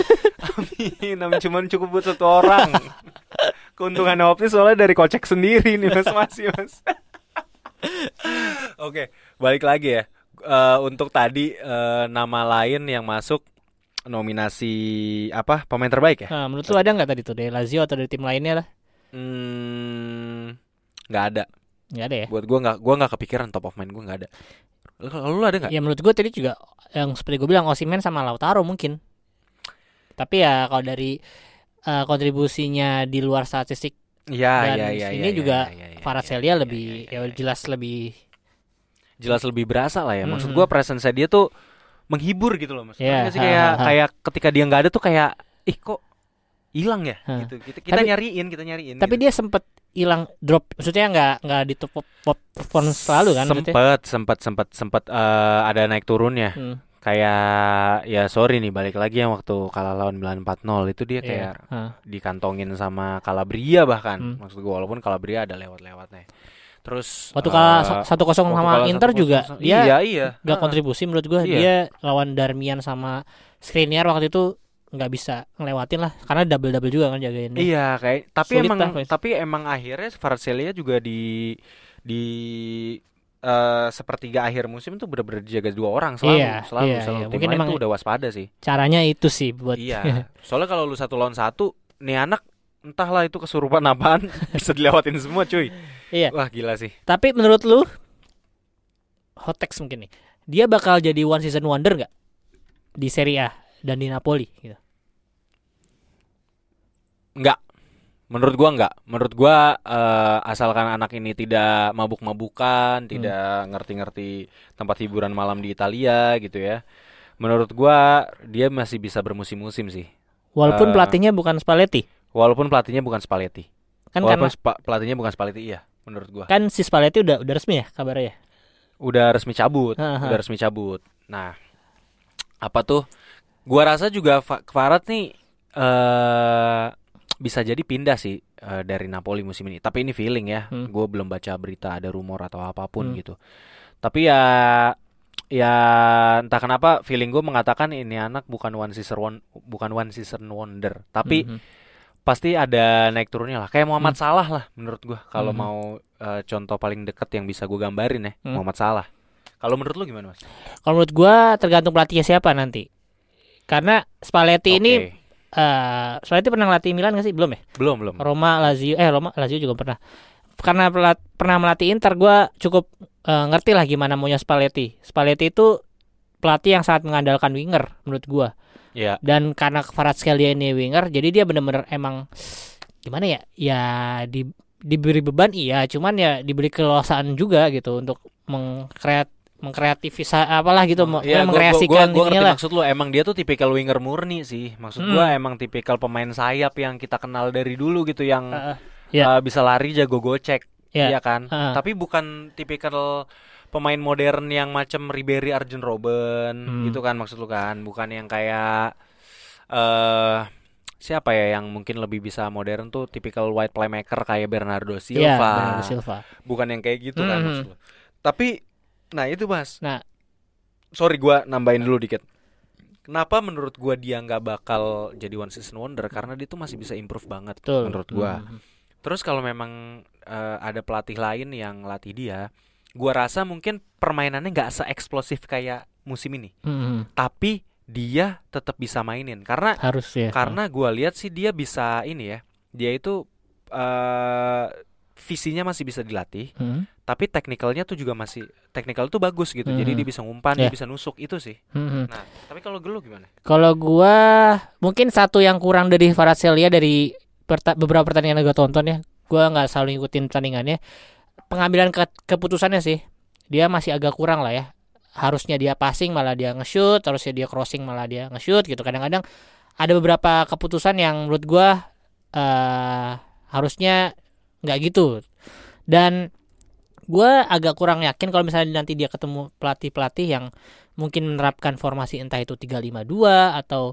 amin, amin. Cuman cukup buat satu orang. Keuntungan optis soalnya dari kocek sendiri nih mas masih mas. Oke, balik lagi ya. Eh, untuk tadi eh, nama lain yang masuk nominasi apa pemain terbaik ya? Nah, menurut lu ada nggak tadi tuh dari Lazio atau dari tim lainnya lah? Hmm, nggak ada. Nggak ada ya? Buat gua nggak, gua nggak kepikiran top of mind gua nggak ada. Kalau lu ada nggak? Ya menurut gue tadi juga yang seperti gue bilang Osimhen sama Lautaro mungkin. Tapi ya kalau dari eh, kontribusinya di luar statistik Iya, dan iya, iya. ini iya, juga Farad iya, Celia iya, lebih iya, iya, ya iya. jelas lebih jelas lebih berasa lah ya. Maksud gua presence dia tuh menghibur gitu loh Iya, nggak sih kayak ha, ha. kayak ketika dia nggak ada tuh kayak ih kok hilang ya Ha. gitu. Kita, kita Tapi- nyariin, kita nyariin. Tapi gitu. dia sempet hilang drop, maksudnya nggak nggak di top pop performance selalu kan? maksudnya? sempet sempet sempet sempet eh, ada naik turunnya. Hmm, Kayak ya sorry nih balik lagi yang waktu kalah lawan Milan 4-0 itu dia iya. kayak Ha. dikantongin sama Calabria bahkan. Hmm. Maksud gua walaupun Calabria ada lewat-lewatnya. Terus Waktu eh, kalah satu kosong sama Inter 1-0 juga sama- dia iya iya Ha. kontribusi menurut gua Iya. dia lawan Darmian sama Skriniar waktu itu nggak bisa ngelewatin lah karena double double juga kan jagain. Iya kayak tapi Sulit emang lah, tapi emang akhirnya Kvaratskhelia juga di di eh, sepertiga akhir musim tuh bener-bener dijaga dua orang selalu Iya, selalu iya, selalu iya. tim Mungkin emang- udah waspada sih caranya itu sih buat iya [LAUGHS] soalnya kalau lu satu lawan satu nih anak entahlah itu kesurupan apaan [LAUGHS] bisa dilewatin semua cuy Iya. wah gila sih Tapi menurut lu hot text mungkin nih. Dia bakal jadi one season wonder nggak di Serie A dan di Napoli gitu. Enggak. Menurut gua enggak. Menurut gua eh, asalkan anak ini tidak mabuk-mabukan, tidak ngerti-ngerti tempat hiburan malam di Italia gitu ya. Menurut gua dia masih bisa bermusim-musim sih. Walaupun Eh, pelatihnya bukan Spalletti. Walaupun pelatihnya bukan Spalletti. Kan Walaupun karena spa- pelatihnya bukan Spalletti iya, menurut gua. kan si Spalletti udah udah resmi ya kabarnya ya. Udah resmi cabut, Ha, ha. udah resmi cabut. Nah, apa tuh? Gua rasa juga Kvarat nih eh bisa jadi pindah sih eh, dari Napoli musim ini. Tapi ini feeling ya. Hmm. Gue belum baca berita ada rumor atau apa pun Hmm. gitu. Tapi ya ya entah kenapa feeling gue mengatakan ini anak bukan one season one, bukan one season wonder. Tapi Mhm. Pasti ada naik turunnya lah. Kayak Muhammad Hmm. Salah lah menurut gua. Kalau Mhm. mau eh, contoh paling deket yang bisa gue gambarin ya, Hmm. Muhammad Salah. Kalau menurut lu gimana mas? Kalau menurut gua tergantung pelatihnya siapa nanti. Karena Spalletti ini Oke. eh Spalletti pernah ngelatih Milan nggak sih? Belum ya? belum belum. Roma, Lazio, eh Roma, Lazio juga pernah. Karena pelat- pernah melatih Inter, gua cukup eh, ngerti lah gimana maunya Spalletti. Spalletti itu pelatih yang sangat mengandalkan winger menurut gua. Ya. Dan karena Kvaratskhelia ini winger, jadi dia bener-bener emang gimana ya? Ya di, diberi beban iya, cuman ya diberi keleluasaan juga gitu untuk mengkreat mengkreatifisa apalah gitu, mau Iya, gua- gua, gua, mengkreasikan gua ngerti lah. maksud lu. Emang dia tuh tipikal winger murni sih. Maksud Hmm. gua emang tipikal pemain sayap yang kita kenal dari dulu gitu yang Heeh. iya. eh, bisa lari jago gocek. Iya. Iya kan? Heeh. Tapi bukan tipikal pemain modern yang macam Ribery, Arjen Robben Hmm. gitu kan maksud lu kan? Bukan yang kayak eh siapa ya yang mungkin lebih bisa modern tuh tipikal white playmaker kayak Bernardo Iya, Silva. Bernardo Silva. Bukan yang kayak gitu kan Mhm. maksud lu. Tapi nah itu Mas. Nah. sorry gua nambahin dulu dikit. Kenapa menurut gua dia nggak bakal jadi one season wonder karena dia tuh masih bisa improve banget Betul. menurut gua. Mhm. Terus kalau memang eh, ada pelatih lain yang latih dia, gua rasa mungkin permainannya nggak se-eksplosif kayak musim ini. Mhm. Tapi dia tetap bisa mainin karena Harus ya. karena gua lihat sih dia bisa ini ya. Dia itu eh visinya masih bisa dilatih, Mhm. tapi teknikalnya tuh juga masih teknikal tuh bagus gitu. Jadi Mhm. dia bisa ngumpan, Ya. dia bisa nusuk itu sih. Mhm. Nah, tapi kalau gelu gimana? Kalau gua mungkin satu yang kurang dari Varatselia dari perta- beberapa pertandingan yang gue tonton ya, gua nggak selalu ngikutin pertandingannya. Pengambilan ke- keputusannya sih, dia masih agak kurang lah ya. Harusnya dia passing malah dia nge-shoot, harusnya dia crossing malah dia nge-shoot gitu. Kadang-kadang ada beberapa keputusan yang menurut gua eh harusnya nggak gitu. Dan gua agak kurang yakin kalau misalnya nanti dia ketemu pelatih-pelatih yang mungkin menerapkan formasi entah itu 352 atau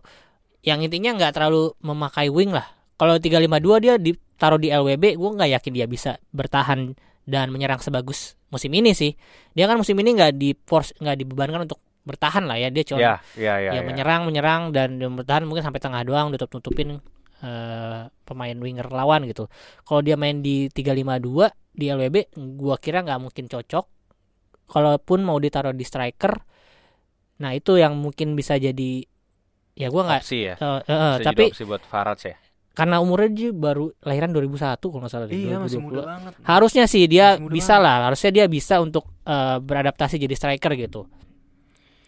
yang intinya nggak terlalu memakai wing lah. Kalau 352 dia ditaruh di LWB, gue nggak yakin dia bisa bertahan dan menyerang sebagus musim ini sih. Dia kan musim ini nggak di force nggak dibebankan untuk bertahan lah ya. Dia cuma Ya, ya, ya. ya, ya. menyerang menyerang dan bertahan mungkin sampai tengah doang tutup tutupin eh, pemain winger lawan gitu. Kalau dia main di 352 di LWB, gua kira nggak mungkin cocok. Kalaupun mau ditaruh di striker, nah itu yang mungkin bisa jadi ya gua nggak ya. eh, Bisa jadi tapi opsi buat Farad ya. Karena umurnya dia baru lahiran 2001 kalau nggak salah Iya, masih 2020. muda banget. Harusnya sih dia Masih muda bisa lah, harusnya dia bisa untuk eh, beradaptasi jadi striker gitu.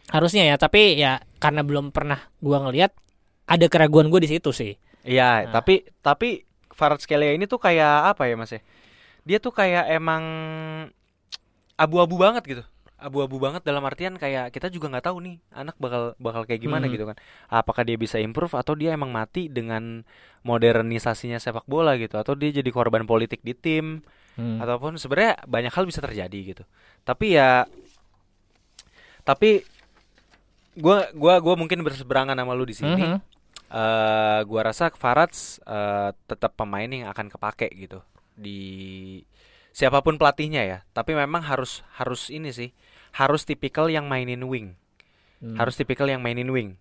Harusnya ya, tapi ya karena belum pernah gua ngelihat ada keraguan gue di situ sih. Iya, Nah. tapi tapi Farad Skelia ini tuh kayak apa ya Mas ya? Dia tuh kayak emang abu-abu banget gitu. Abu-abu banget dalam artian kayak kita juga nggak tahu nih anak bakal bakal kayak gimana Hmm. gitu kan. Apakah dia bisa improve atau dia emang mati dengan modernisasinya sepak bola gitu atau dia jadi korban politik di tim Hmm. ataupun sebenarnya banyak hal bisa terjadi gitu. Tapi ya tapi gua gua gua mungkin berseberangan sama lu di sini. Mhm. eh gua rasa Farats eh, tetap pemain yang akan kepake gitu di siapa pun pelatihnya ya. Tapi memang harus harus ini sih, harus tipikal yang mainin wing. Hmm. Harus tipikal yang mainin wing.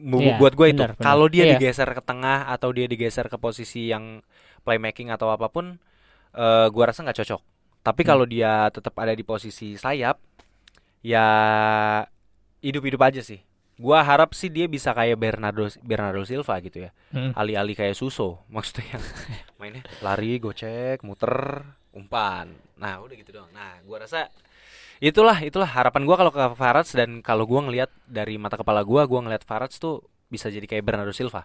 Iya, buat gue itu, kalau dia Iya. digeser ke tengah atau dia digeser ke posisi yang playmaking atau apa pun, eh gua rasa nggak cocok. Tapi Hmm. kalau dia tetap ada di posisi sayap, ya hidup-hidup aja sih. Gua harap sih dia bisa kayak Bernardo Bernardo Silva gitu ya. Hmm. Alih-alih kayak Suso, [LAUGHS] maksudnya yang mainnya lari, gocek, muter, umpan. Nah, udah gitu doang. Nah, gua rasa itulah itulah harapan gua kalau ke Farats dan kalau gua ngelihat dari mata kepala gua, gua ngelihat Farats tuh bisa jadi kayak Bernardo Silva.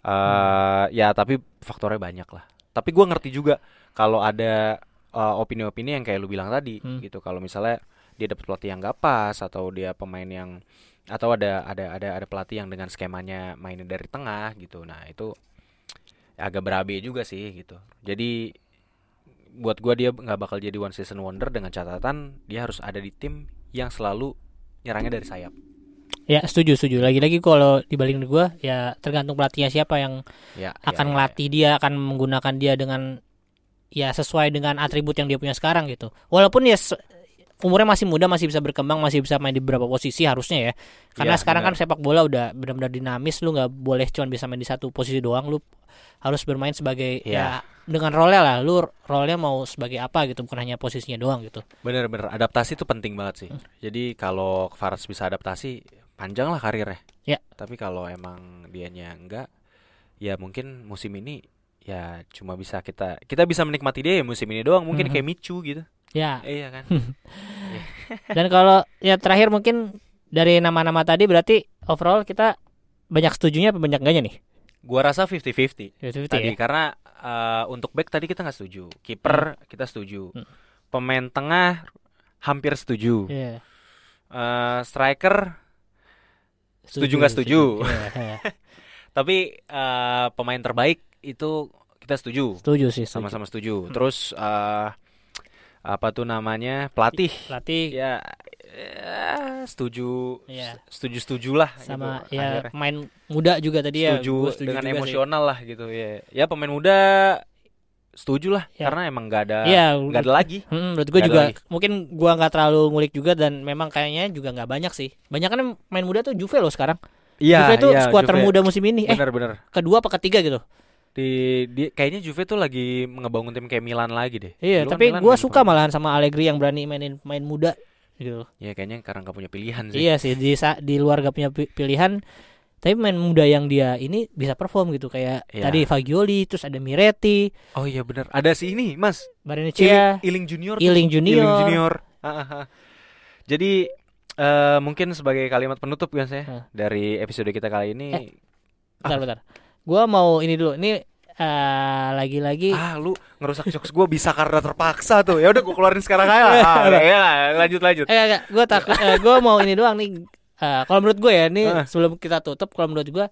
eh ya tapi faktornya banyak lah. Tapi gua ngerti juga kalau ada eh, opini-opini yang kayak lu bilang tadi Hmm. gitu. Kalau misalnya dia dapat pelatih yang gak pas atau dia pemain yang atau ada ada ada ada pelatih yang dengan skemanya mainnya dari tengah gitu. Nah, itu agak berabe juga sih gitu. Jadi buat gua dia nggak bakal jadi one season wonder dengan catatan dia harus ada di tim yang selalu nyerangnya dari sayap. Ya setuju setuju. Lagi-lagi kalau dibanding gua ya tergantung pelatihnya siapa yang Ya, akan ya, ya, ngelatih dia, akan menggunakan dia dengan ya sesuai dengan atribut yang dia punya sekarang gitu. Walaupun ya umurnya masih muda, masih bisa berkembang, masih bisa main di beberapa posisi harusnya ya. Karena Ya, sekarang benar. kan sepak bola udah benar-benar dinamis, lu nggak boleh cuma bisa main di satu posisi doang, lu harus bermain sebagai Ya. ya dengan role lah. Lu role-nya mau sebagai apa gitu, bukan hanya posisinya doang gitu. Bener-bener adaptasi itu penting banget sih. Jadi kalau Faras bisa adaptasi, panjang lah karirnya. Ya. Tapi kalau emang dianya enggak, ya mungkin musim ini ya cuma bisa kita kita bisa menikmati dia ya musim ini doang. Mungkin Mhm. kayak Michu gitu. Ya, Eh, iya kan? [LAUGHS] dan kalau ya terakhir mungkin dari nama-nama tadi berarti overall kita banyak setujunya apa banyak enggaknya nih? Gua rasa 50-50 50-50 tadi ya? karena eh, untuk back tadi kita nggak setuju. Kiper kita setuju. Hmm. Pemain tengah hampir setuju. Iya. Eh, striker Setuju nggak setuju? Iya, [LAUGHS] iya. tapi eh, pemain terbaik itu kita setuju. Setuju sih, setuju. sama-sama setuju. Hmm. Terus eh apa tuh namanya pelatih? Pelatih Ya, ya, setuju, Iya. setuju setuju lah. sama gitu, ya akhirnya. pemain muda juga tadi ya. setuju, gua setuju dengan juga sih. emosional lah gitu ya. Ya pemain muda setuju lah Ya. karena emang nggak ada Iya, nggak ada lagi. Hmm, menurut gue juga lagi. mungkin gua nggak terlalu ngulik juga dan memang kayaknya juga nggak banyak sih. Banyak kan main muda tuh Juve loh sekarang. Iya, Juve tuh iya, skuad termuda musim ini. Eh, Bener-bener. kedua apa ketiga gitu. Di, di kayaknya Juve tuh lagi ngebangun tim kayak Milan lagi deh. Iya, Dulu tapi main suka malahan sama Allegri yang berani mainin main muda gitu. Ya kayaknya karena nggak punya pilihan sih. Iya sih di di luar gak punya pi- pilihan tapi main muda yang dia ini bisa perform gitu kayak Iya. tadi Fagioli terus ada Miretti, Oh iya bener. Ada si ini, Mas. Barrenechea, Iling, Iling Junior. Iling Junior. Iling Junior. Ah, ah, ah. Jadi eh, mungkin sebagai kalimat penutup kan saya Hah. dari episode kita kali ini. Eh. Bentar, bentar. Gua mau ini dulu. Ini eh, lagi-lagi Ah, lu ngerusak jokes gue bisa karena terpaksa tuh. Ya udah gue keluarin sekarang aja lah. [LAUGHS] Ah, ya lanjut lanjut. Eh enggak, gue takut eh, gue mau ini doang nih. Eh, kalau menurut gue ya, ini Heeh. sebelum kita tutup, kalau menurut gue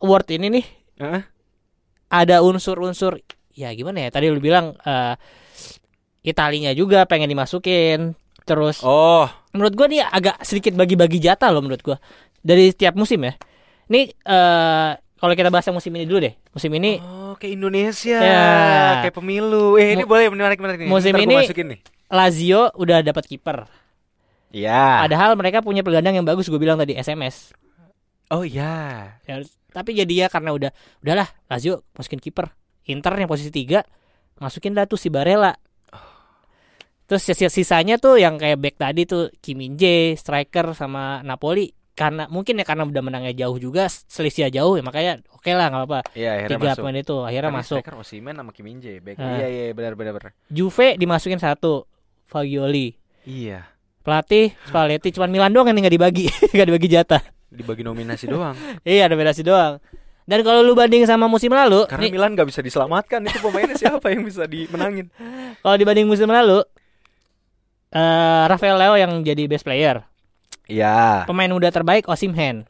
award ini nih Heeh. ada unsur-unsur ya gimana ya? Tadi lu bilang eh Italinya juga pengen dimasukin. Terus Oh, menurut gue nih agak sedikit bagi-bagi jatah loh menurut gue dari setiap musim ya. Ini eh kalau kita bahas yang musim ini dulu deh. Musim ini oh kayak Indonesia, Ya. kayak pemilu. Eh ini Mu- boleh menarik menarik nih. musim Ntar ini- masukin nih. Lazio udah dapat kiper. Iya. Padahal mereka punya pelandang yang bagus gue bilang tadi SMS. Oh iya. Ya, tapi jadi ya karena udah udahlah Lazio masukin kiper. Inter yang posisi tiga masukin dah tuh si Barella. Terus sisa sisanya tuh yang kayak back tadi tuh Kim Min Jae, striker sama Napoli karena mungkin ya karena udah menangnya jauh juga selisih jauh ya makanya oke lah nggak apa akhirnya tiga masuk. pemain itu akhirnya Kan masuk Osimhen sama Kim Min Jae. Back. Ah. Iya iya benar benar benar. Juve dimasukin satu Fagioli Iya. pelatih Spalletti cuman Milan doang yang nggak dibagi [LAUGHS] nggak dibagi jatah Dibagi nominasi doang. [LAUGHS] iya bedasi doang dan kalau lu banding sama musim lalu Karena nih, Milan gak bisa diselamatkan itu pemainnya siapa yang bisa dimenangin? [LAUGHS] kalau dibanding musim lalu eh Rafael Leo yang jadi best player. Ya. Pemain muda terbaik Osimhen.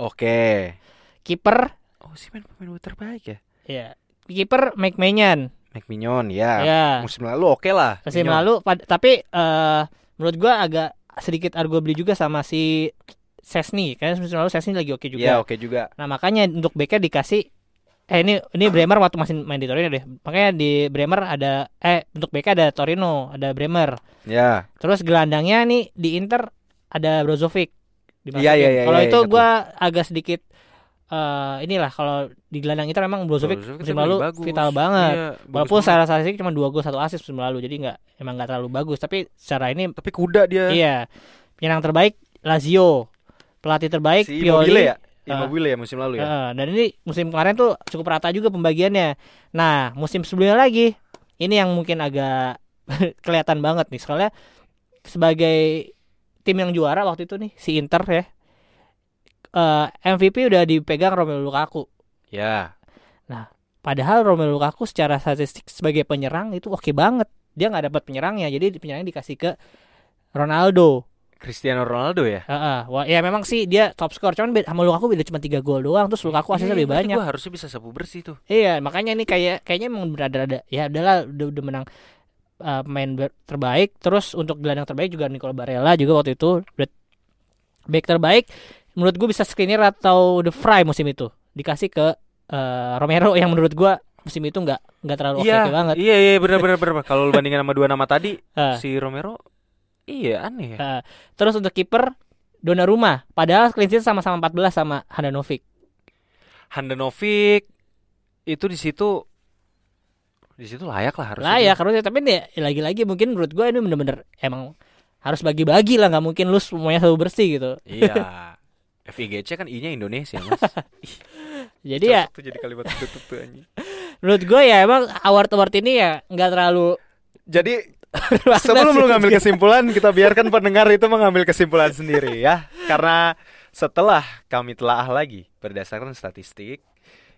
Oke. Kiper si main pemain terbaik ya. ya. Kiper Mike Maignan. McMinion ya. Ya. Musim lalu oke lah. Musim Mignon. lalu tapi eh menurut gua agak sedikit arguably juga sama si Sesni. Karena musim lalu Sesni lagi oke juga. Ya, oke juga. Nah, makanya untuk backnya dikasih eh ini ini Bremer waktu masih main di Torino deh. Makanya di Bremer ada eh untuk backnya ada Torino, ada Bremer. Ya. Terus gelandangnya nih di Inter ada Brozovic. dimasukin. Iya, iya, iya, Kalau iya, itu gua agak sedikit eh inilah kalau di gelandang Inter memang Brozovic Brozovic musim kan lalu bagus. vital banget. Iya, Walaupun banget. secara statistik cuma dua gol satu assist musim lalu, jadi nggak emang nggak terlalu bagus. Tapi secara ini tapi kuda dia. iya penyerang terbaik Lazio, pelatih terbaik Si Pioli. Immobile ya? Immobile ya musim lalu ya. Heeh, dan ini musim kemarin tuh cukup rata juga pembagiannya. Nah, musim sebelumnya lagi ini yang mungkin agak [LAUGHS] kelihatan banget nih soalnya sebagai tim yang juara waktu itu nih si Inter ya. eh, MVP udah dipegang Romelu Lukaku. Ya. Padahal Romelu Lukaku secara statistik sebagai penyerang itu oke banget. Dia nggak dapat penyerangnya, jadi penyerangnya dikasih ke Ronaldo. Cristiano Ronaldo ya. Heeh, wah ya memang sih dia top skor, cuman beda- sama Lukaku beda cuma 3 gol doang, terus Lukaku asisnya lebih banyak. Gue harusnya bisa sapu bersih tuh. Iya, makanya ini kayak kayaknya emang berada-ada. Ya udahlah udah, udah menang uh, pemain ber- terbaik. Terus untuk gelandang terbaik juga Nicola Barella juga waktu itu back terbaik. Menurut gue bisa Skriniar atau The Fry musim itu dikasih ke uh, Romero yang menurut gue musim itu nggak nggak terlalu oke Iya, banget. iya, iya, benar, benar, benar. Kalau bandingin sama dua nama tadi, Uh, [LAUGHS] si Romero, iya aneh ya. uh, terus untuk kiper Donnarumma, padahal clean sheet sama-sama 14 sama Handanovic. Handanovic itu di situ, di situ layak lah harusnya. Lah ya harusnya tapi nih lagi-lagi mungkin menurut gue ini bener-bener emang harus bagi-bagi lah nggak mungkin lu semuanya selalu bersih gitu. Iya. [LAUGHS] FIGC kan I-nya Indonesia, Mas. [LAUGHS] Jadi ya Cocok tuh jadi kalimat tutup tuh anjing. [LAUGHS] menurut gue ya emang award award ini ya nggak terlalu Jadi sebelum lu ngambil kesimpulan, kita biarkan pendengar itu mengambil kesimpulan sendiri ya. Karena setelah kami telaah lagi berdasarkan statistik,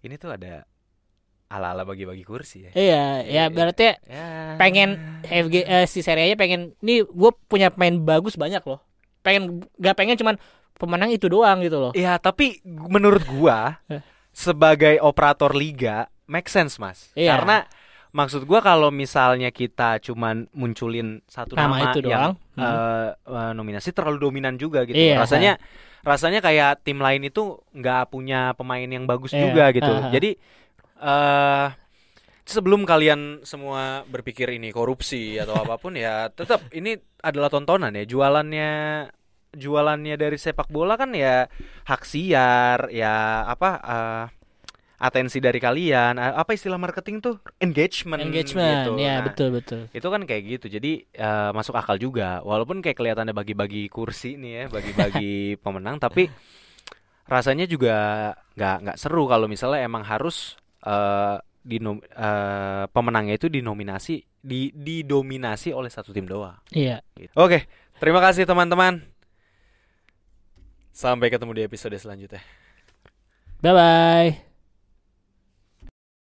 ini tuh ada ala-ala bagi-bagi kursi ya. Iya, ya berarti Ya. pengen FG eh, si Serie A pengen nih gue punya pemain bagus banyak loh. Pengen gak pengen cuman pemenang itu doang gitu loh. Ya, tapi menurut gua [LAUGHS] Eh. sebagai operator liga make sense, Mas. Iya. Karena maksud gua kalau misalnya kita cuman munculin satu Nama nama, itu yang doang. eh, nominasi terlalu dominan juga gitu. Iya. Rasanya rasanya kayak tim lain itu nggak punya pemain yang bagus Iya. juga gitu. Aha. Jadi eh sebelum kalian semua berpikir ini korupsi atau apa pun ya tetap ini adalah tontonan ya jualannya jualannya dari sepak bola kan ya hak siar ya apa eh, atensi dari kalian Eh, apa istilah marketing tuh engagement Engagement, gitu. ya Nah, betul betul. itu kan kayak gitu jadi eh, masuk akal juga walaupun kayak kelihatannya bagi-bagi kursi nih ya bagi-bagi [LAUGHS] pemenang tapi rasanya juga nggak nggak seru kalau misalnya emang harus eh dinom- eh, pemenangnya itu dinominasi di didominasi oleh satu tim doang Iya. Gitu. oke terima kasih teman-teman sampai ketemu di episode selanjutnya Bye bye.